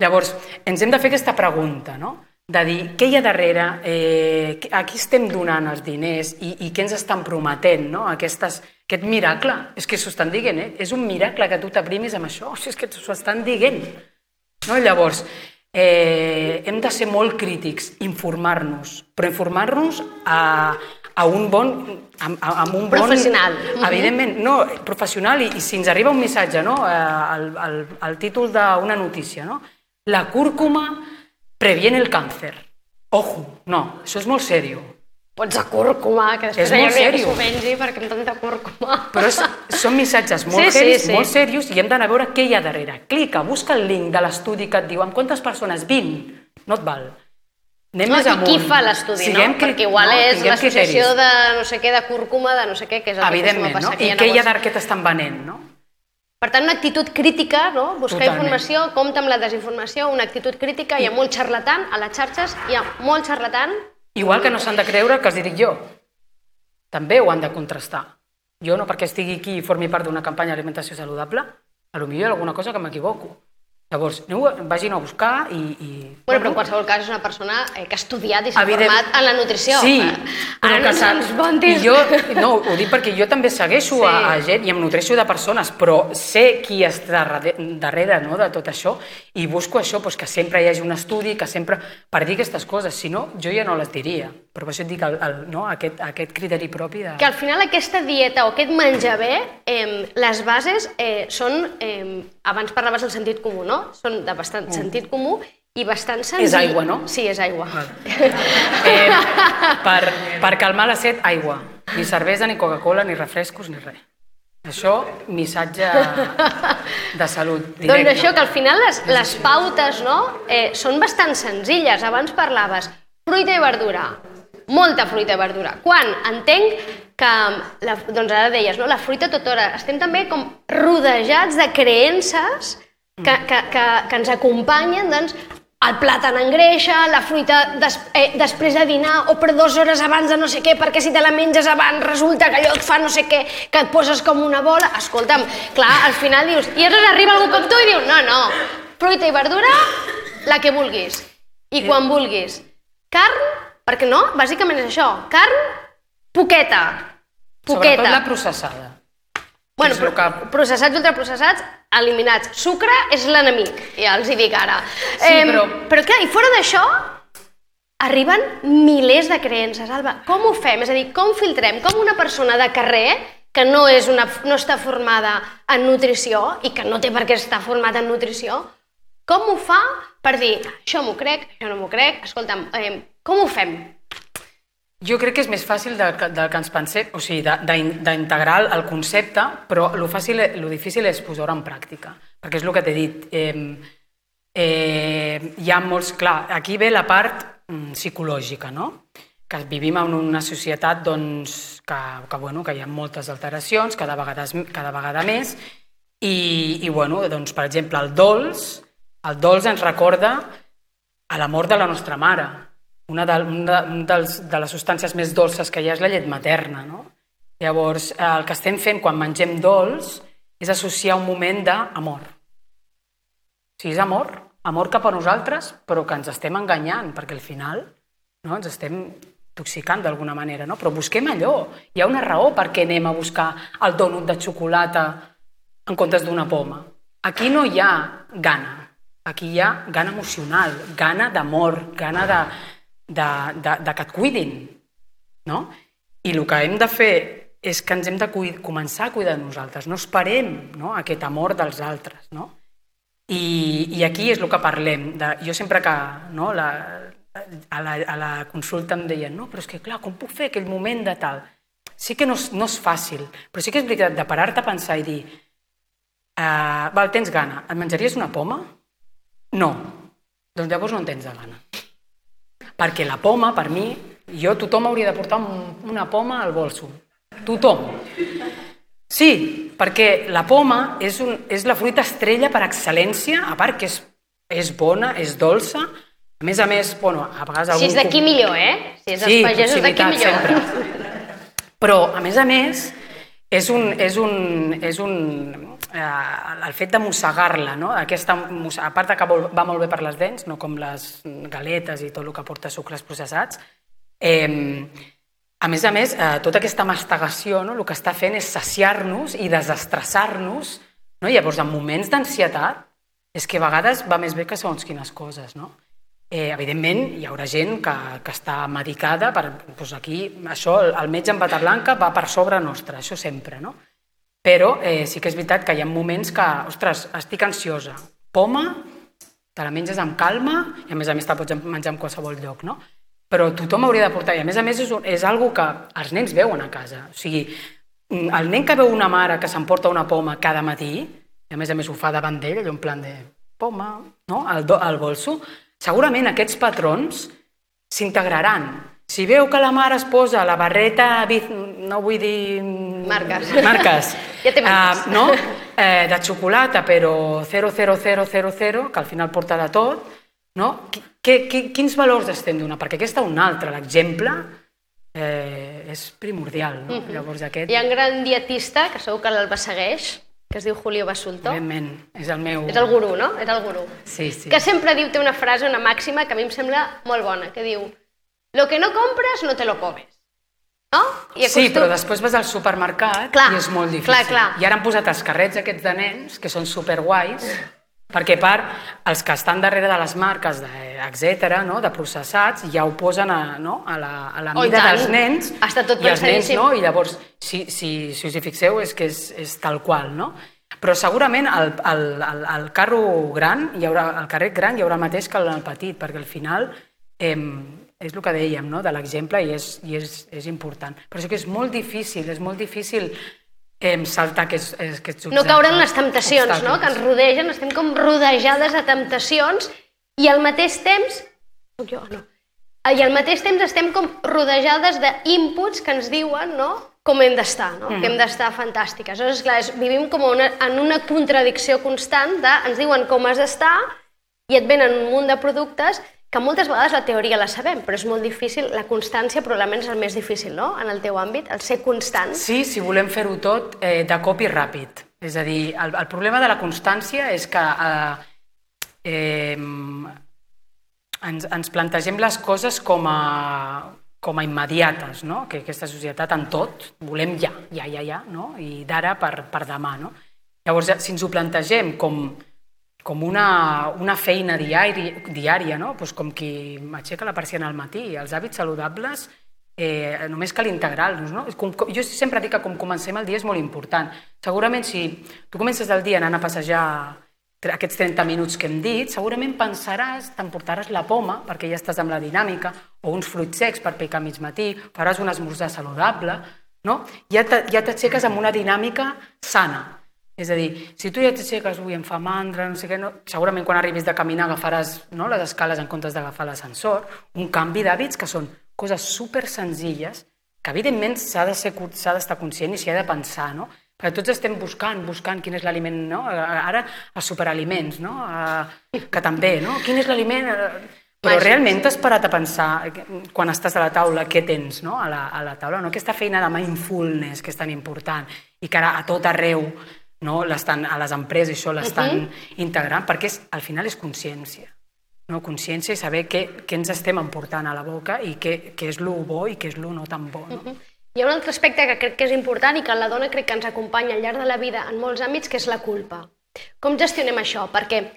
Llavors, ens hem de fer aquesta pregunta, no? De dir què hi ha darrere, eh, a qui estem donant els diners i, i què ens estan prometent, no? Aquestes, aquest miracle. És que s'ho estan dient, eh? És un miracle que tu t'aprimis amb això, o sigui, és que s'ho estan dient. No? Llavors, eh, hem de ser molt crítics, informar-nos, però informar-nos a, a un bon... Amb, amb un bon, Professional. Evidentment, no, professional, i, i si ens arriba un missatge, no? eh, el, el, el títol d'una notícia, no? La cúrcuma previene el càncer. Ojo, no, això és molt sèrio. Pots de cúrcuma, que després És molt que s'ho mengi perquè amb tanta cúrcuma. Però és, són missatges molt Sí, sí, sí. molt serios, i hem d'anar a veure què hi ha darrere. Clica, busca el link de l'estudi que et diu amb quantes persones? 20. No et val. Anem No, més I amunt. qui fa l'estudi, no? Cri- Perquè igual no, és l'associació de no sé què, de cúrcuma, de no sé què, que és el Evidentment, que no? passa aquí I a què hi ha que t'estan venent, no? Per tant, una actitud crítica, no? buscar Totalment. informació, compta amb la desinformació, una actitud crítica, hi ha molt xarlatan a les xarxes, hi ha molt xarlatan, Igual que no s'han de creure que els dic jo. També ho han de contrastar. Jo no perquè estigui aquí i formi part d'una campanya d'alimentació saludable, a lo millor hi ha alguna cosa que m'equivoco. Llavors, aneu, vagin a buscar i... i bueno, però en qualsevol cas és una persona eh, que ha estudiat i s'ha Evident- format en la nutrició. Sí, Ara no s'ha- ens. I jo, no, ho dic perquè jo també segueixo Sí. a, a gent i em nutreixo de persones, però sé qui està darrere, darrere no, de tot això i busco això, doncs, que sempre hi hagi un estudi, que sempre... per dir aquestes coses, si no, jo ja no les diria. Però per això et dic el, el, no, aquest, aquest criteri propi de... Que al final aquesta dieta o aquest menjar bé, eh, les bases eh, són, eh, abans parlaves del sentit comú, no? Són de bastant sentit comú i bastant senzill. Mm. És aigua, no? Sí, és aigua. Eh, per, per calmar la set, aigua. Ni cervesa, ni Coca-Cola, ni refrescos, ni res. Això, missatge de salut directe. Doncs això, que al final les, les pautes no, eh, són bastant senzilles. Abans parlaves fruita i verdura. Molta fruita i verdura. Quan entenc que, la, doncs ara deies, no? la fruita tota hora, estem també com rodejats de creences que, que, que, que ens acompanyen doncs, el plàtan engreixa, la fruita des, eh, després de dinar o per dues hores abans de no sé què, perquè si te la menges abans resulta que allò et fa no sé què, que et poses com una bola. Escolta'm, clar, al final dius... I llavors arriba algú com tu i diu, no, no, fruita i verdura, la que vulguis. I quan vulguis. Carn, perquè no? Bàsicament és això. Carn, poqueta. Poqueta. Sobretot la processada. Bueno, que- processats, ultraprocessats, eliminats. Sucre és l'enemic, ja els hi dic ara. Sí, però- Però clar, i fora d'això, arriben milers de creences, Alba. Com ho fem? És a dir, com filtrem? Com una persona de carrer que no, és una, no està formada en nutrició i que no té per què estar format en nutrició, com ho fa per dir, això m'ho crec, això no m'ho crec, escolta'm, eh, com ho fem? Jo crec que és més fàcil del del que ens pensem, o sigui, d'integrar el concepte, però el fàcil, lo difícil és posar-ho en pràctica, perquè és el que t'he dit. Eh, eh, hi ha molts... Clar, aquí ve la part mm, psicològica, no? Que vivim en una societat doncs, que, que, bueno, que hi ha moltes alteracions, cada vegada, cada vegada més, i, i bueno, doncs, per exemple, el dolç, el dolç ens recorda a la mort de la nostra mare. Una, de, una un dels, de les substàncies més dolces que hi ha és la llet materna. No? Llavors, eh, el que estem fent quan mengem dolç és associar un moment d'amor. O sigui, és amor, amor cap a nosaltres, però que ens estem enganyant, perquè al final no, ens estem intoxicant d'alguna manera, no? però busquem allò. Hi ha una raó per què anem a buscar el dònut de xocolata en comptes d'una poma. Aquí no hi ha gana, aquí hi ha gana emocional, gana d'amor, gana de, de, de, de que et cuidin. No? I el que hem de fer és que ens hem de començar a cuidar nosaltres, no esperem no? aquest amor dels altres. No? I, I aquí és el que parlem. De, jo sempre que no, la, a, la, a la consulta em deien no, però és que clar, com puc fer aquell moment de tal? Sí que no és, no és fàcil, però sí que és veritat de parar-te a pensar i dir uh, val, tens gana, et menjaries una poma? No. Doncs llavors no en tens de gana. Perquè la poma, per mi, jo tothom hauria de portar un- una poma al bolso. Tothom. Sí, perquè la poma és, un, és la fruita estrella per excel·lència, a part que és, és bona, és dolça, a més a més, bueno, a vegades... Si és algun d'aquí millor, eh? Si és dels Sí, pagesos d'aquí millor. sempre. Però, a més a més, és un, és un, és un, eh, el fet de mossegar-la, no? Aquesta, a part de que va molt bé per les dents, no com les galetes i tot el que porta sucres processats, eh, a més a més, eh, tota aquesta mastegació no, el que està fent és saciar-nos i desestressar-nos. No? Llavors, en moments d'ansietat, és que a vegades va més bé que segons quines coses. No? Eh, evidentment, hi haurà gent que, que està medicada, per, doncs aquí, això, el, metge en bata blanca va per sobre nostra, això sempre, no? Però eh, sí que és veritat que hi ha moments que, ostres, estic ansiosa, poma, te la menges amb calma i a més a més te la pots menjar en qualsevol lloc, no? Però tothom hauria de portar, i a més a més és, és algo que els nens veuen a casa. O sigui, mm, el nen que veu una mare que s'emporta una poma cada matí, i a més a més ho fa davant d'ell, allò en plan de poma, no? al, al bolso, segurament aquests patrons s'integraran. Si veu que la mare es posa la barreta, no vull dir... Marques. Marques. Ja té marques. Ah, no? Eh, de xocolata, però 00000, que al final porta de tot, no? Que, qui, quins valors estem donant? Perquè aquest és un altre, l'exemple eh, és primordial. No? Llavors aquest, Hi ha un gran dietista, que segur que l'Alba segueix, que es diu Julio Basulto. evidentment, és el meu... És el gurú, no? És el gurú. Sí, sí. Que sempre diu, té una frase, una màxima, que a mi em sembla molt bona, que diu lo que no compres no te lo comes. No? I Sí, acostum- però després vas al supermercat Clar, i és molt difícil. clar, clar. I ara han posat els carrets aquests de nens, que són superguais, perquè a part, els que estan darrere de les marques, de, etc no? de processats, ja ho posen a, no? a la, a la Oh, mida tant. dels nens, Està tot i els nens pensadíssim. no, i llavors, si, si, si us hi fixeu, és que és, és tal qual, no? Però segurament al, al, al, al carro gran, hi haurà, al carrer gran hi haurà el mateix que el petit, perquè al final eh, és el que dèiem, no? de l'exemple, i, és, i és, és important. Però sí que és molt difícil, és molt difícil eh, saltar aquests, aquests No caure en les obstacles. temptacions, no? Que ens rodegen, estem com rodejades de temptacions i al mateix temps... Jo, no? I al mateix temps estem com rodejades d'inputs que ens diuen, no?, com hem d'estar, no? Mm. que hem d'estar fantàstiques. Aleshores, clar, és, vivim com una, en una contradicció constant de ens diuen com has d'estar i et venen un munt de productes que moltes vegades la teoria la sabem, però és molt difícil, la constància probablement és el més difícil, no?, en el teu àmbit, el ser constant. Sí, si volem fer-ho tot eh, de cop i ràpid. És a dir, el, el problema de la constància és que eh, eh, ens, ens plantegem les coses com a, com a immediates, no? que aquesta societat en tot volem ja, ja, ja, ja, no? i d'ara per, per demà. No? Llavors, si ens ho plantegem com, com una, una feina diari, diària, no? pues com qui m'aixeca la persiana al matí. Els hàbits saludables eh, només cal integrar-los. No? Com, com, jo sempre dic que com comencem el dia és molt important. Segurament si tu comences el dia anant a passejar aquests 30 minuts que hem dit, segurament pensaràs, t'emportaràs la poma, perquè ja estàs amb la dinàmica, o uns fruits secs per picar mig matí, faràs un esmorzar saludable, no? ja t'aixeques amb una dinàmica sana, és a dir, si tu ja t'aixeques, ui, em fa mandra, no sé què, no, segurament quan arribis de caminar agafaràs no, les escales en comptes d'agafar l'ascensor, un canvi d'hàbits que són coses super senzilles que evidentment s'ha d'estar de conscient i s'hi ha de pensar, no? Perquè tots estem buscant, buscant quin és l'aliment, no? Ara, els superaliments, no? Que també, no? Quin és l'aliment... Però realment t'has parat a pensar, quan estàs a la taula, què tens no? a, la, a la taula? No? Aquesta feina de mindfulness que és tan important i que ara a tot arreu no? l'estan a les empreses això l'estan uh -huh. integrant, perquè és, al final és consciència. No? Consciència i saber què, què ens estem emportant a la boca i què, què és el bo i què és el no tan bo. No? Uh -huh. Hi ha un altre aspecte que crec que és important i que la dona crec que ens acompanya al llarg de la vida en molts àmbits, que és la culpa. Com gestionem això? Perquè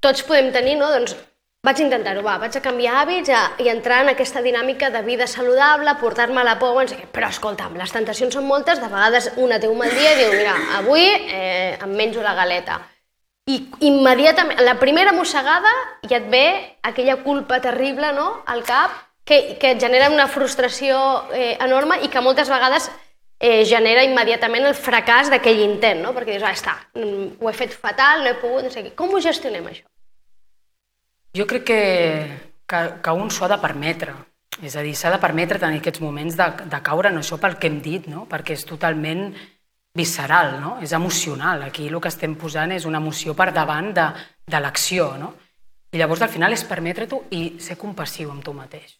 tots podem tenir no? doncs, vaig intentar-ho, va, vaig a canviar hàbits a, i entrar en aquesta dinàmica de vida saludable, portar-me la por, què. però escolta'm, les tentacions són moltes, de vegades una té un mal dia i diu, mira, avui eh, em menjo la galeta. I immediatament, la primera mossegada ja et ve aquella culpa terrible no? al cap que, que et genera una frustració eh, enorme i que moltes vegades eh, genera immediatament el fracàs d'aquell intent, no? perquè dius, ah, està, mm, ho he fet fatal, no he pogut, no sé què. Com ho gestionem, això? Jo crec que, que, que un s'ho ha de permetre. És a dir, s'ha de permetre tenir aquests moments de, de caure en això pel que hem dit, no? perquè és totalment visceral, no? és emocional. Aquí el que estem posant és una emoció per davant de, de l'acció. No? I llavors al final és permetre-t'ho i ser compassiu amb tu mateix.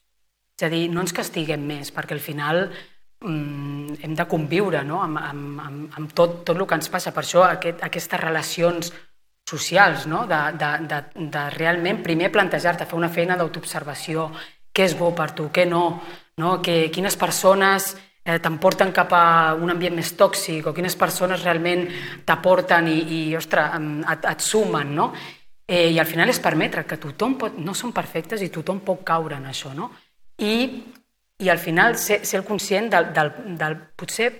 És a dir, no ens castiguem més, perquè al final mm, hem de conviure no? amb, amb, amb, amb tot, tot el que ens passa. Per això aquest, aquestes relacions socials, no? de, de, de, de realment primer plantejar-te, fer una feina d'autoobservació, què és bo per tu, què no, no? Que, quines persones eh, t'emporten cap a un ambient més tòxic o quines persones realment t'aporten i, i ostres, et, et sumen, no? Eh, I al final és permetre que tothom pot, no són perfectes i tothom pot caure en això, no? I, i al final ser, ser el conscient del, del, del potser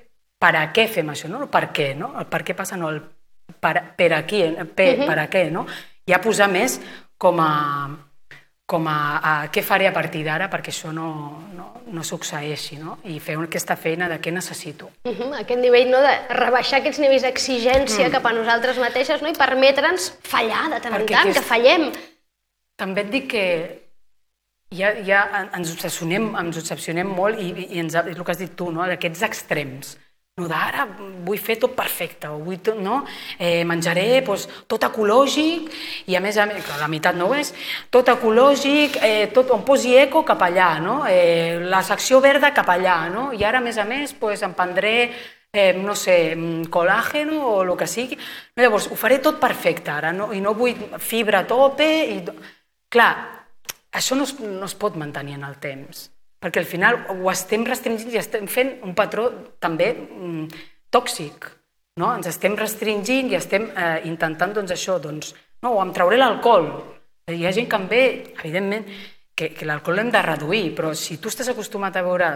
per a què fem això, no? El per què, no? El per què passa, no el per, per aquí, per, uh -huh. per a què, no? Ja posar més com a, com a, a què faré a partir d'ara perquè això no, no, no succeeixi, no? I fer aquesta feina de què necessito. Uh -huh, aquest nivell no, de rebaixar aquests nivells d'exigència mm. cap a nosaltres mateixes no? i permetre'ns fallar de tant perquè en tant, aquest... que fallem. També et dic que ja, ja ens obsessionem, ens obsessionem molt i, i ens, és el que has dit tu, no? d'aquests extrems no d'ara vull fer tot perfecte, vull tot, no? eh, menjaré doncs, tot ecològic i a més a més, la meitat no ho és, tot ecològic, eh, tot on posi eco cap allà, no? eh, la secció verda cap allà, no? i ara a més a més doncs, em prendré eh, no sé, col·làgen o el que sigui. No, llavors, ho faré tot perfecte ara, no? i no vull fibra a tope. I... Clar, això no es, no es pot mantenir en el temps perquè al final ho estem restringint i estem fent un patró també mm, tòxic. No? Ens estem restringint i estem eh, intentant doncs, això, doncs, no, em trauré l'alcohol. Hi ha gent que em ve, evidentment, que, que l'alcohol l'hem de reduir, però si tu estàs acostumat a veure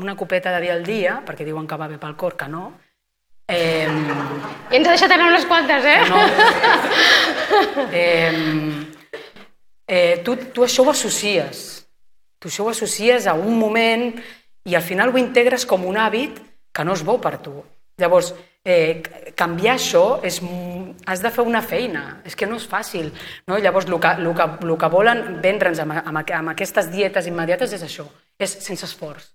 una copeta de vi al dia, perquè diuen que va bé pel cor, que no, eh, I ens ha deixat anar unes quantes, eh? No. Eh, eh, tu, tu això ho associes Tu això ho associes a un moment i al final ho integres com un hàbit que no és bo per tu. Llavors, eh, canviar això és, has de fer una feina, és que no és fàcil. No? Llavors, el que, el que, el que volen vendre'ns amb, amb, amb aquestes dietes immediates és això, és sense esforç.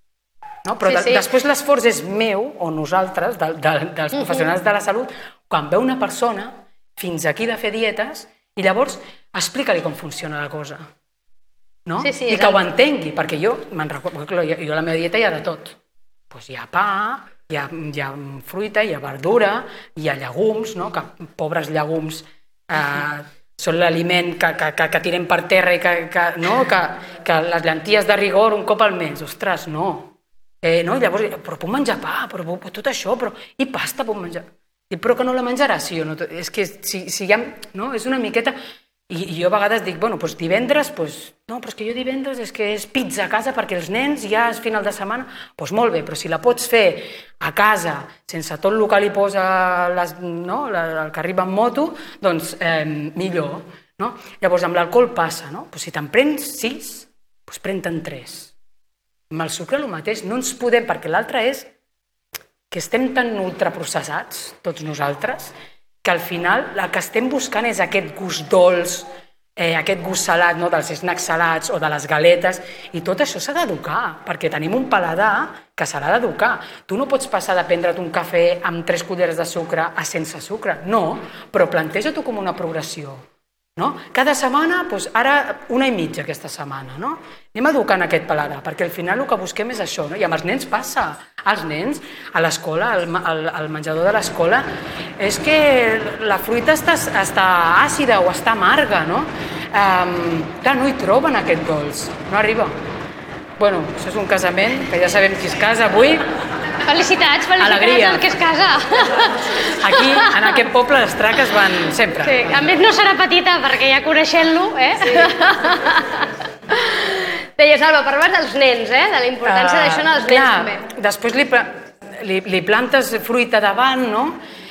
No? Però Sí, sí, sí. després l'esforç és meu o nosaltres, de, de, dels professionals de la salut, quan veu una persona fins aquí de fer dietes i llavors explica-li com funciona la cosa. No? Sí, sí, I que ho entengui, perquè jo me'n recordo, jo, jo la meva dieta hi ha de tot. Pues hi ha pa, hi ha, hi ha fruita, hi ha verdura, hi ha llegums, no? que pobres llegums eh, són l'aliment que, que, que, que tirem per terra i que, que, no? que, que les llenties de rigor un cop al mes, ostres, no. Eh, no? I llavors, però puc menjar pa, però puc- tot això, però... I pasta puc menjar. I, però que no la menjaràs, sí o no? És que si, si hi ha... No? És una miqueta... I, I jo a vegades dic, bueno, doncs divendres, doncs, no, però és que jo divendres és que és pizza a casa perquè els nens ja és final de setmana, doncs molt bé, però si la pots fer a casa, sense tot el que li posa les, no, la, el que arriba en moto, doncs eh, millor. No? Llavors amb l'alcohol passa, no? Pues si te'n prens sis, doncs pren-te'n tres. Amb el sucre el mateix, no ens podem, perquè l'altre és que estem tan ultraprocessats, tots nosaltres, que al final el que estem buscant és aquest gust dolç, eh, aquest gust salat no? dels snacks salats o de les galetes, i tot això s'ha d'educar, perquè tenim un paladar que s'ha d'educar. Tu no pots passar de prendre't un cafè amb tres culleres de sucre a sense sucre, no, però planteja-t'ho com una progressió. No? Cada setmana, doncs ara una i mitja aquesta setmana. No? Anem educant aquest paladar, perquè al final el que busquem és això. No? I amb els nens passa. Els nens, a l'escola, al, al, al menjador de l'escola, és que la fruita està, està àcida o està amarga. No? Um, clar, no hi troben aquest dolç, no arriba. Bueno, això és un casament, que ja sabem qui es casa avui. Felicitats, felicitats Alegria. al que es casa. Aquí, en aquest poble, les traques van sempre. Sí, a més no serà petita perquè ja coneixent-lo, eh? Sí. Deia, Salva, parlaves dels nens, eh? De la importància d'això en els nens clar, també. Després li, li, li plantes fruita davant, no?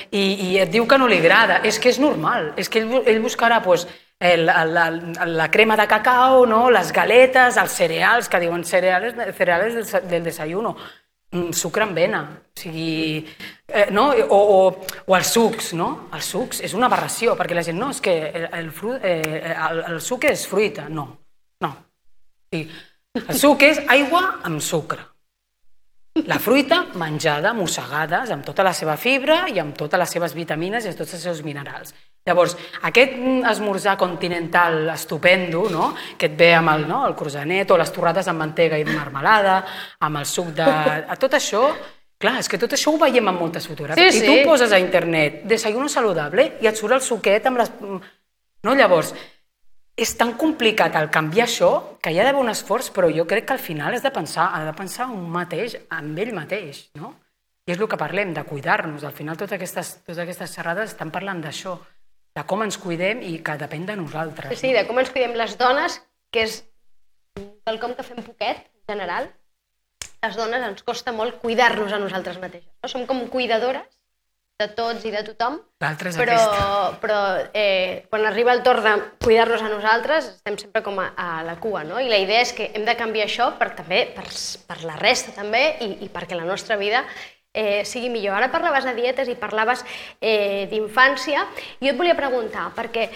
I, I et diu que no li agrada. És que és normal. És que ell, ell buscarà pues, el, el, el, la crema de cacao, no? les galetes, els cereals, que diuen cereals, cereals del, del desayuno, mm, sucre amb vena, o sigui, eh, no? o, o, o els sucs, no? Els sucs és una aberració, perquè la gent, no, és que el, el, fru, eh, el, el suc és fruita. No, no. Sí. El suc és aigua amb sucre. La fruita menjada, mossegades, amb tota la seva fibra i amb totes les seves vitamines i tots els seus minerals. Llavors, aquest mm, esmorzar continental estupendo, no? que et ve amb el, no? el cruzanet o les torrades amb mantega i marmelada, amb el suc de... A tot això, clar, és que tot això ho veiem en moltes fotografies. Sí, I tu sí. poses a internet desayuno saludable i et surt el suquet amb les... No? Llavors, és tan complicat el canviar això que hi ha d'haver un esforç, però jo crec que al final has de pensar, ha de pensar un mateix amb ell mateix, no? I és el que parlem, de cuidar-nos. Al final totes aquestes, totes aquestes xerrades estan parlant d'això, de com ens cuidem i que depèn de nosaltres. Sí, sí, de com ens cuidem les dones, que és quelcom que fem poquet, en general. Les dones ens costa molt cuidar-nos a nosaltres mateixes. No? Som com cuidadores de tots i de tothom, però, però eh, quan arriba el torn de cuidar-nos a nosaltres estem sempre com a, a la cua, no? I la idea és que hem de canviar això per, també, per, per la resta també i, i perquè la nostra vida eh, sigui millor. Ara parlaves de dietes i parlaves eh, d'infància i jo et volia preguntar, perquè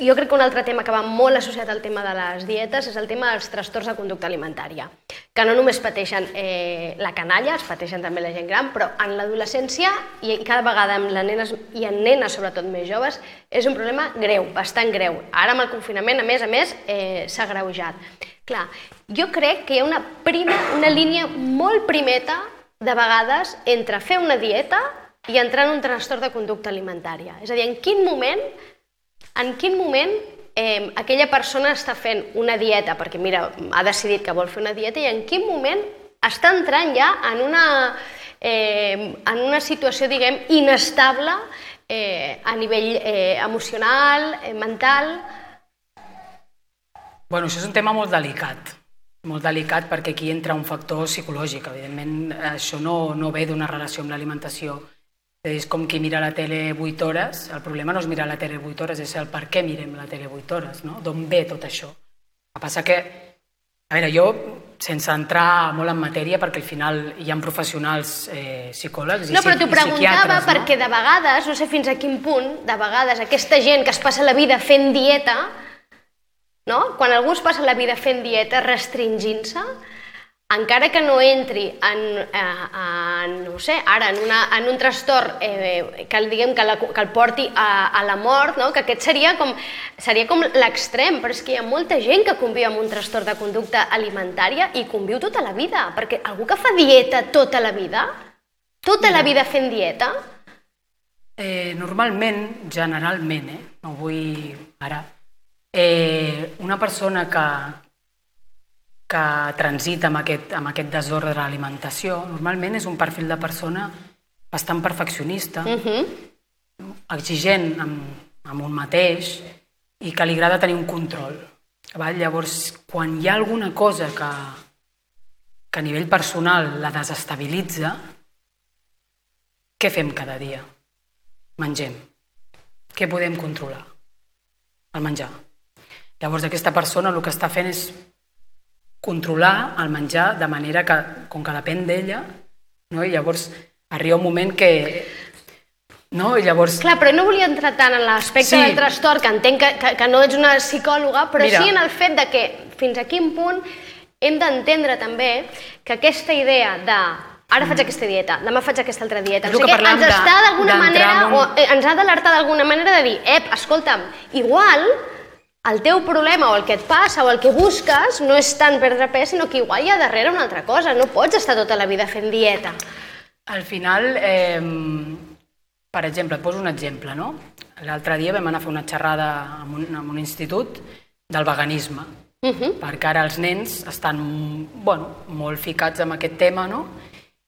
jo crec que un altre tema que va molt associat al tema de les dietes és el tema dels trastorns de conducta alimentària, que no només pateixen eh, la canalla, es pateixen també la gent gran, però en l'adolescència i cada vegada amb les nenes i en nenes sobretot més joves és un problema greu, bastant greu. Ara amb el confinament, a més a més, eh, s'ha agreujat. Clar, jo crec que hi ha una, prima, una línia molt primeta de vegades entre fer una dieta i entrar en un trastorn de conducta alimentària. És a dir, en quin moment en quin moment eh, aquella persona està fent una dieta, perquè mira, ha decidit que vol fer una dieta, i en quin moment està entrant ja en una, eh, en una situació, diguem, inestable eh, a nivell eh, emocional, eh, mental... Bueno, això és un tema molt delicat, molt delicat perquè aquí entra un factor psicològic. Evidentment, això no, no ve d'una relació amb l'alimentació. És com qui mira la tele 8 hores. El problema no és mirar la tele 8 hores, és el per què mirem la tele 8 hores, no? D'on ve tot això? El que passa que A veure, jo, sense entrar molt en matèria, perquè al final hi ha professionals eh, psicòlegs i, No, però t'ho preguntava psiquiatres, perquè de vegades, no sé fins a quin punt, de vegades aquesta gent que es passa la vida fent dieta, no? quan algú es passa la vida fent dieta, restringint-se, encara que no entri en, eh, en no sé, ara en, una, en un trastorn eh, que, diguem, que, la, que el porti a, a la mort, no? que aquest seria com, seria com l'extrem, però és que hi ha molta gent que conviu amb un trastorn de conducta alimentària i conviu tota la vida, perquè algú que fa dieta tota la vida, tota la vida fent dieta, Eh, normalment, generalment, eh, no vull ara, eh, una persona que, que transita amb aquest, amb aquest desordre de l'alimentació, normalment és un perfil de persona bastant perfeccionista, uh -huh. exigent amb, amb un mateix i que li agrada tenir un control. Val? Llavors, quan hi ha alguna cosa que, que a nivell personal la desestabilitza, què fem cada dia? Mengem. Què podem controlar? El menjar. Llavors, aquesta persona el que està fent és controlar el menjar de manera que, com que depèn d'ella, no? i llavors arriba un moment que... No? I llavors... Clar, però no volia entrar tant en l'aspecte Sí. del trastorn, que entenc que, que, que no ets una psicòloga, però Mira. sí en el fet de que fins a quin punt hem d'entendre també que aquesta idea de ara faig aquesta dieta, demà faig aquesta altra dieta, què, parlàvem ens està d'alguna manera, un- o eh, ens ha d'alertar d'alguna manera de dir, ep, escolta'm, igual el teu problema o el que et passa o el que busques no és tant perdre pes, sinó que igual hi ha darrere una altra cosa, no pots estar tota la vida fent dieta. Al final, eh, per exemple, et poso un exemple, no? L'altre dia vam anar a fer una xerrada en un, en un institut del veganisme, Uh -huh. perquè ara els nens estan bueno, molt ficats en aquest tema, no?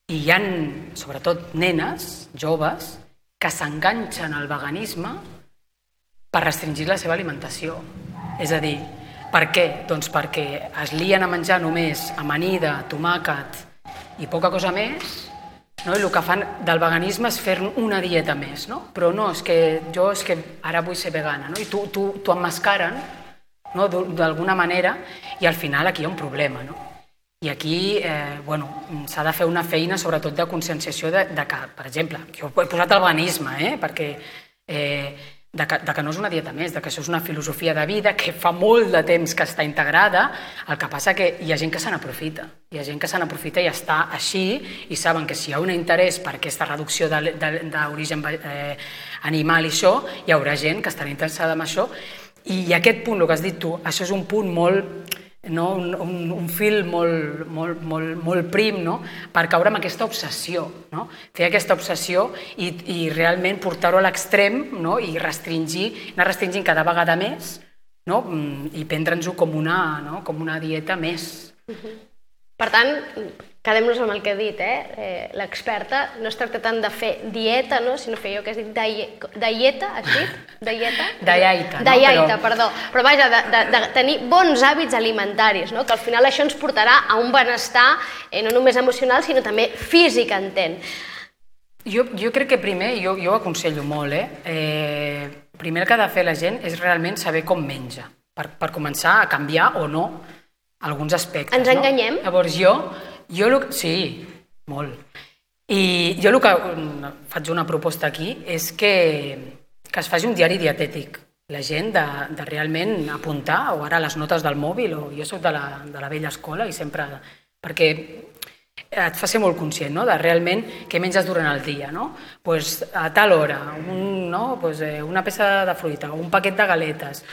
I hi han, sobretot, nenes, joves, que s'enganxen al veganisme per restringir la seva alimentació. És a dir, per què? Doncs perquè es lien a menjar només amanida, tomàquet i poca cosa més, no? i el que fan del veganisme és fer una dieta més, no? però no, és que jo és que ara vull ser vegana, no? i tu, tu, tu emmascaren no? d'alguna manera i al final aquí hi ha un problema. No? I aquí eh, bueno, s'ha de fer una feina sobretot de conscienciació de, de que, per exemple, jo he posat el veganisme, eh, perquè eh, de que, de que no és una dieta més, de que això és una filosofia de vida que fa molt de temps que està integrada, el que passa que hi ha gent que se n'aprofita, hi ha gent que se n'aprofita i està així i saben que si hi ha un interès per aquesta reducció d'origen eh, animal i això, hi haurà gent que estarà interessada en això. I aquest punt, el que has dit tu, això és un punt molt no? un, un, un fil molt, molt, molt, molt prim no? per caure amb aquesta obsessió, no? fer aquesta obsessió i, i realment portar-ho a l'extrem no? i restringir, anar restringint cada vegada més no? Mm, i prendre'ns-ho com, una, no? com una dieta més. Per tant, quedem-nos amb el que he dit, eh? eh L'experta no es tracta tant de fer dieta, no? sinó fer jo que has dit dieta, has dit? Dieta? Dieta, no? Però- perdó. Però vaja, de, de, de tenir bons hàbits alimentaris, no? que al final això ens portarà a un benestar eh, no només emocional, sinó també físic, entenc. Jo, jo crec que primer, jo, jo ho aconsello molt, eh? eh? primer el que ha de fer la gent és realment saber com menja, per, per començar a canviar o no alguns aspectes. Ens enganyem? No? Llavors jo, jo lo, sí, molt. I jo el que faig una proposta aquí és que, que es faci un diari dietètic. La gent de, de realment apuntar, o ara les notes del mòbil, o jo sóc de la, de la vella escola i sempre... Perquè et fa ser molt conscient no? de realment què menges durant el dia. No? Pues, a tal hora, un, no? pues, eh, una peça de fruita, un paquet de galetes,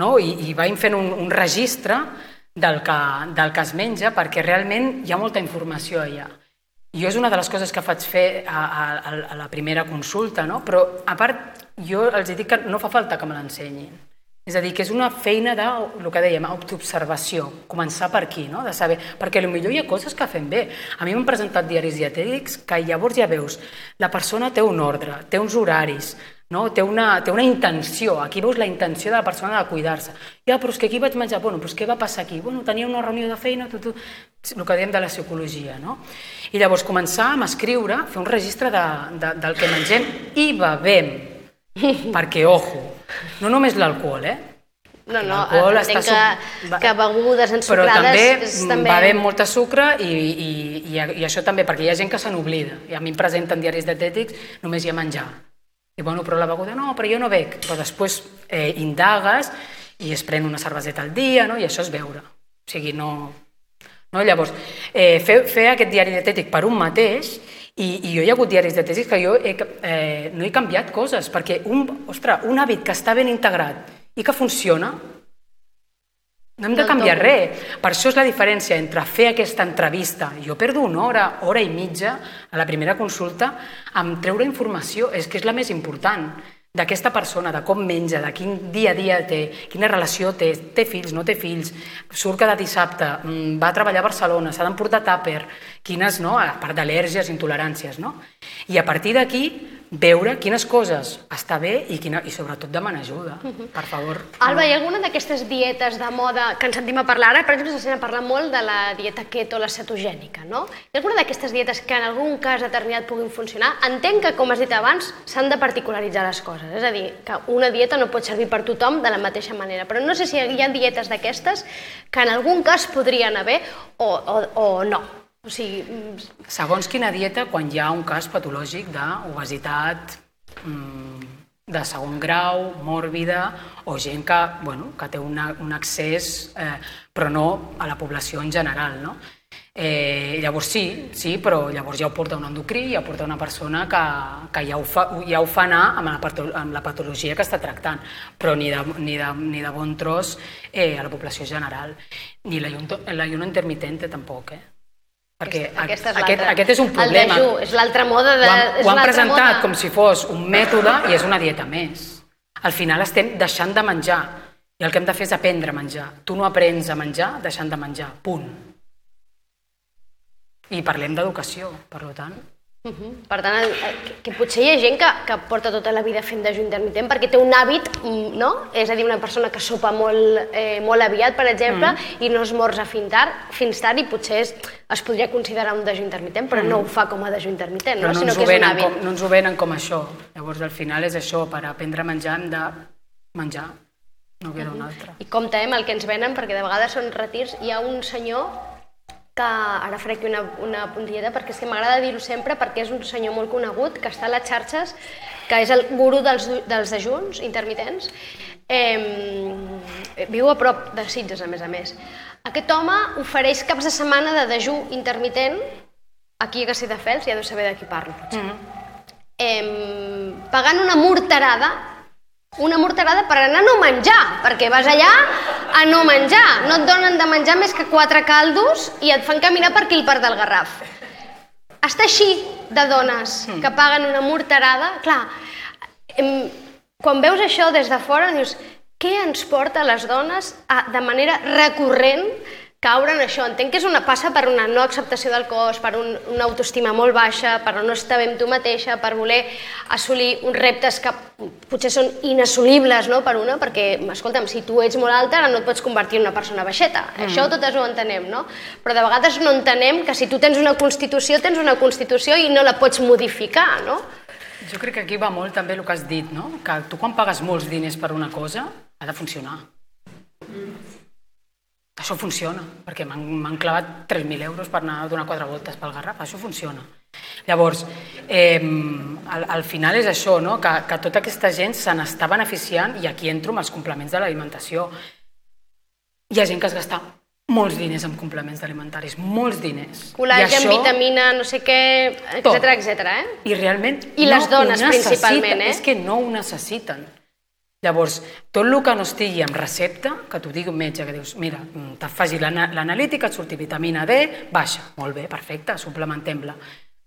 no? I, i vaig fent un, un registre del que, del que es menja perquè realment hi ha molta informació allà. Jo és una de les coses que faig fer a, a, a la primera consulta, no? però a part jo els dic que no fa falta que me l'ensenyin. És a dir, que és una feina de, el que dèiem, autoobservació, començar per aquí, no? de saber, perquè potser hi ha coses que fem bé. A mi m'han presentat diaris dietètics que llavors ja veus, la persona té un ordre, té uns horaris, no? té, una, té una intenció, aquí veus la intenció de la persona de cuidar-se. Ja, però és que aquí vaig menjar, bueno, però què va passar aquí? Bueno, tenia una reunió de feina, tu, tu, el que diem de la psicologia, no? I llavors començar a escriure, fer un registre de, de, del que mengem i bevem, perquè, ojo, no només l'alcohol, eh? No, no, entenc que, suc- que begudes Però ensucrades també, és també va haver molta sucre i, i, i, i això també, perquè hi ha gent que se n'oblida. I a mi em presenten diaris dietètics, només hi ha menjar. I bueno, però la beguda, no, però jo no bec. Però després eh, indagues i es pren una cerveseta al dia, no? i això és beure. O sigui, no... no? Llavors, eh, fer, fer aquest diari dietètic per un mateix i, i jo hi ha hagut diaris dietètics que jo he, eh, no he canviat coses, perquè un, ostres, un hàbit que està ben integrat i que funciona, no hem de canviar res. Per això és la diferència entre fer aquesta entrevista, jo perdo una hora, hora i mitja a la primera consulta, amb treure informació, és que és la més important d'aquesta persona, de com menja, de quin dia a dia té, quina relació té, té fills, no té fills, surt cada dissabte, mm, va a treballar a Barcelona, s'ha d'emportar tàper, quines, no?, a part d'al·lèrgies, intoleràncies, no? I a partir d'aquí, veure quines coses està bé i, quina, i sobretot demanar ajuda, per favor. Alba, hi ha alguna d'aquestes dietes de moda que ens sentim a parlar ara? Per exemple, se sent a parlar molt de la dieta keto, la cetogènica, no? Hi ha alguna d'aquestes dietes que en algun cas determinat puguin funcionar? Entenc que, com has dit abans, s'han de particularitzar les coses, és a dir, que una dieta no pot servir per tothom de la mateixa manera, però no sé si hi ha dietes d'aquestes que en algun cas podrien haver o, o, o no. O sigui, mm, Segons quina dieta, quan hi ha un cas patològic d'obesitat mm, de segon grau, mòrbida, o gent que, bueno, que té una, un accés, eh, però no a la població en general, no? Eh, llavors sí, sí, però llavors ja ho porta un endocrí, ja ho porta una persona que, que ja, ho fa, ja ho fa anar amb la, amb la patologia que està tractant, però ni de, ni de, ni de bon tros eh, a la població general. Ni l'ayuno intermitente tampoc, eh? Perquè aquesta és aquest, l'altra. aquest és un problema. El dejú, és l'altra moda de... Ho han, és ho han presentat moda. com si fos un mètode i és una dieta més. Al final estem deixant de menjar i el que hem de fer és aprendre a menjar. Tu no aprens a menjar deixant de menjar, punt. I parlem d'educació, per tant. Uh -huh. Per tant, el, que, que potser hi ha gent que, que porta tota la vida fent dejú intermitent perquè té un hàbit, mm, no? És a dir, una persona que sopa molt, eh, molt aviat, per exemple, mm. i no esmorza fins tard, fins tard i potser és, es podria considerar un dejú intermitent, però mm. no ho fa com a dejú intermitent, Però no? no, sinó que és un hàbit. com, no ens ho venen com això. Llavors, al final és això, per aprendre a menjar hem de menjar, no queda una altra. I compte eh, amb el que ens venen, perquè de vegades són retirs. Hi ha un senyor que ara faré aquí una, una puntilleta perquè és que m'agrada dir-ho sempre perquè és un senyor molt conegut que està a les xarxes, que és el guru dels, dels dejuns intermitents. Eh, viu a prop de Sitges, a més a més. Aquest home ofereix caps de setmana de dejú intermitent aquí a Castelldefels, ja deu saber de qui parlo, potser. Eh, pagant una morterada una morterada per anar a no menjar, perquè vas allà a no menjar. No et donen de menjar més que quatre caldos i et fan caminar per aquí el parc del Garraf. Està així de dones que paguen una morterada. Clar, quan veus això des de fora dius què ens porta a les dones a, de manera recurrent caure en això. Entenc que és una passa per una no acceptació del cos, per un, una autoestima molt baixa, per no estar bé amb tu mateixa, per voler assolir uns reptes que potser són inassolibles no, per una, perquè, escolta'm, si tu ets molt alta, no et pots convertir en una persona baixeta. Mm. Això totes ho entenem, no? Però de vegades no entenem que si tu tens una constitució, tens una constitució i no la pots modificar, no? Jo crec que aquí va molt també el que has dit, no? que tu quan pagues molts diners per una cosa, ha de funcionar. Això funciona, perquè m'han clavat 3.000 euros per anar a donar quatre voltes pel Garraf, això funciona. Llavors, eh, al, al final és això, no? que, que tota aquesta gent se n'està beneficiant i aquí entro amb els complements de l'alimentació. Hi ha gent que es gasta molts diners en complements alimentaris, molts diners. Col·làgen, I això- vitamina, no sé què, etc etc. eh? i realment I les no dones, ho necessiten, principalment, eh? És que no ho necessiten. Llavors, tot el que no estigui amb recepta, que t'ho digui un metge, que dius, mira, mm, te faci l'ana- l'analítica, et surti vitamina D, baixa, molt bé, perfecte, suplementem-la.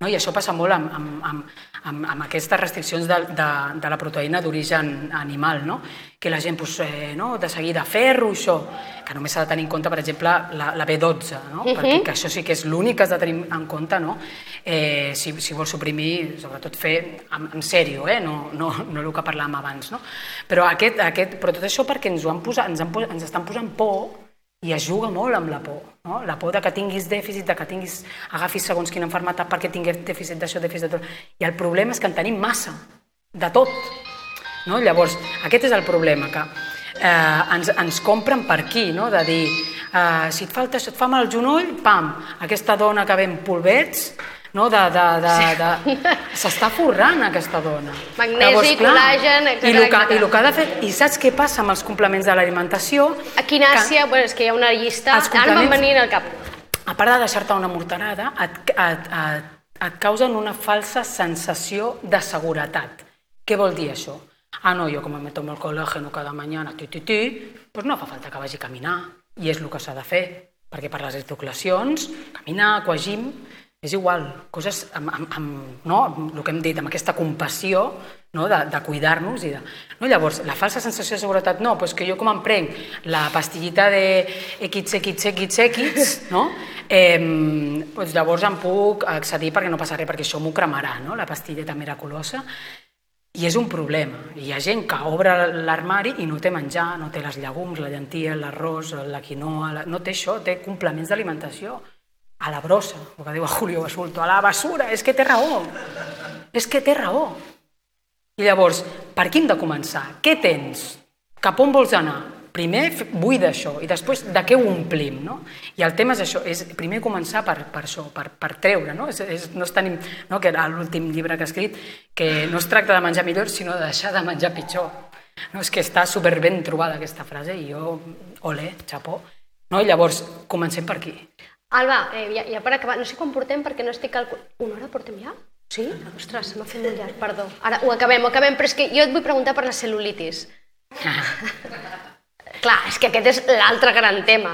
No? I això passa molt amb, amb, amb, amb, amb aquestes restriccions de, de, de la proteïna d'origen animal, no? que la gent, pues, eh, no? de seguida, ferro, això, que només s'ha de tenir en compte, per exemple, la, la B12, no? perquè que això sí que és l'únic que has de tenir en compte, no? eh, si, si vols suprimir, sobretot fer en, en sèrio, eh? no, no, no el que parlàvem abans. No? Però, aquest, aquest, però tot això perquè ens, ho han posat, ens, han, posat- ens estan posant por i es juga molt amb la por. No? La por de que tinguis dèficit, de que tinguis, agafis segons quina malaltia perquè tinguis dèficit d'això, dèficit de tot. I el problema és que en tenim massa, de tot. No? Llavors, aquest és el problema, que eh, ens, ens compren per aquí, no? de dir, eh, si et, falta, si et fa mal el genoll, pam, aquesta dona que ve amb polvets, no? de, de, de, de... s'està forrant aquesta dona. Magnesi, col·lagen, etcètera, I el, que. I el que ha de fer, i saps què passa amb els complements de l'alimentació? Quinàcia, bueno, és que hi ha una llista, Els ara complements- venint al cap. a part de deixar-te una morterada, et, et, et, et causen una falsa sensació de seguretat. Què vol dir això? Ah, no, jo com me tomo el colágeno cada mañana, ti, ti, ti, pues no fa falta que vagi a caminar. I és el que s'ha de fer, perquè per les articulacions, caminar, coagim, és igual, coses amb, amb, amb, no? amb el que hem dit, amb aquesta compassió no? de, de cuidar-nos. i de... No? Llavors, la falsa sensació de seguretat, no, doncs que jo com em prenc la pastillita de equits, equits, equits, equits, no? eh, doncs llavors em puc accedir perquè no passa res, perquè això m'ho cremarà, no? la pastilleta miraculosa. I és un problema. Hi ha gent que obre l'armari i no té menjar, no té les llegums, la llentia, l'arròs, la quinoa, la... no té això, té complements d'alimentació. A la brossa, el que diu el Julio Basulto, a la basura, és que té raó. És que té raó. I llavors, per qui hem de començar? Què tens? Cap on vols anar? Primer buida això i després de què ho omplim, no? I el tema és això, és primer començar per, per això, per, per treure, no? És, és, no és tan, im- no? que l'últim llibre que he escrit, que no es tracta de menjar millor, sinó de deixar de menjar pitjor. No, és que està super ben trobada aquesta frase i jo, ole, xapó. No? I llavors, comencem per aquí. Alba, eh, ja, ja per acabar, no sé com portem perquè no estic calculant... Una hora portem ja? Sí? Ostres, se m'ha fet molt llarg, perdó. Ara ho acabem, ho acabem, però és que jo et vull preguntar per la cel·lulitis. Clar, és que aquest és l'altre gran tema.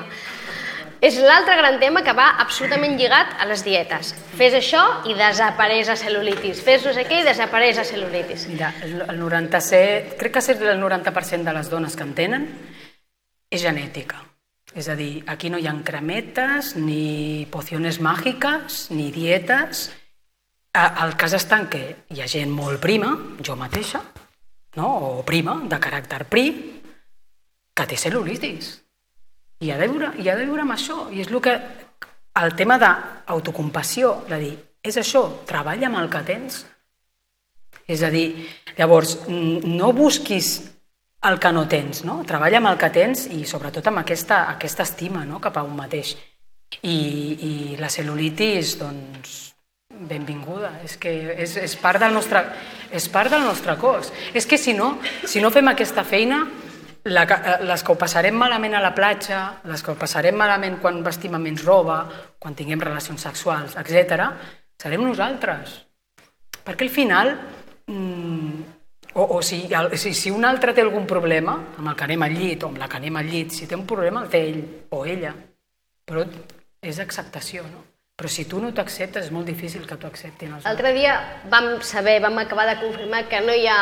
És l'altre gran tema que va absolutament lligat a les dietes. Fes això i desapareix la cel·lulitis. Fes no sé què i desapareix la cel·lulitis. Mira, el el 97, crec que és el 90% de les dones que en tenen és genètica. És a dir, aquí no hi ha cremetes, ni pociones màgiques, ni dietes. El cas està en què hi ha gent molt prima, jo mateixa, no? o prima, de caràcter prim, que té cel·lulitis. I ha de viure, i ha de viure amb això. I és el que el tema d'autocompassió, de dir, és això, treballa amb el que tens. És a dir, llavors, no busquis el que no tens, no? Treballa amb el que tens i sobretot amb aquesta, aquesta estima no? cap a un mateix. I, i la cel·lulitis, doncs, benvinguda. És que és, és, part del nostre, és part del nostre cos. És que si no, si no fem aquesta feina, la, eh, les que ho passarem malament a la platja, les que ho passarem malament quan vestim amb menys roba, quan tinguem relacions sexuals, etc, serem nosaltres. Perquè al final, mm, o, o si, el, si, si un altre té algun problema, amb el que anem al llit o amb la que anem al llit, si té un problema el té ell o ella, però és acceptació, no? Però si tu no t'acceptes és molt difícil que t'ho acceptin els altres. L'altre dia vam saber, vam acabar de confirmar que no hi ha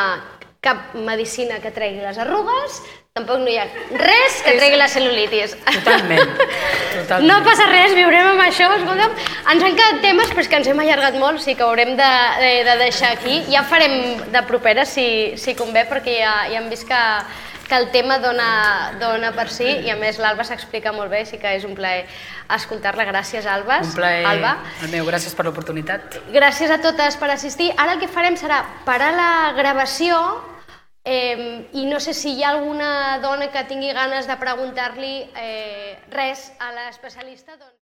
cap medicina que tregui les arrugues, tampoc no hi ha res que tregui la cel·lulitis. Totalment, totalment. No passa res, viurem amb això, escolta'm. Ens han quedat temes, però és que ens hem allargat molt, sí que haurem de, de, de deixar aquí. Ja farem de propera, si, si convé, perquè ja, ja hem vist que, que el tema dona, dona per si, i a més l'Alba s'explica molt bé, sí que és un plaer escoltar-la. Gràcies, Alba. Un plaer Alba. el meu, gràcies per l'oportunitat. Gràcies a totes per assistir. Ara el que farem serà parar la gravació eh, i no sé si hi ha alguna dona que tingui ganes de preguntar-li eh, res a l'especialista. Doncs...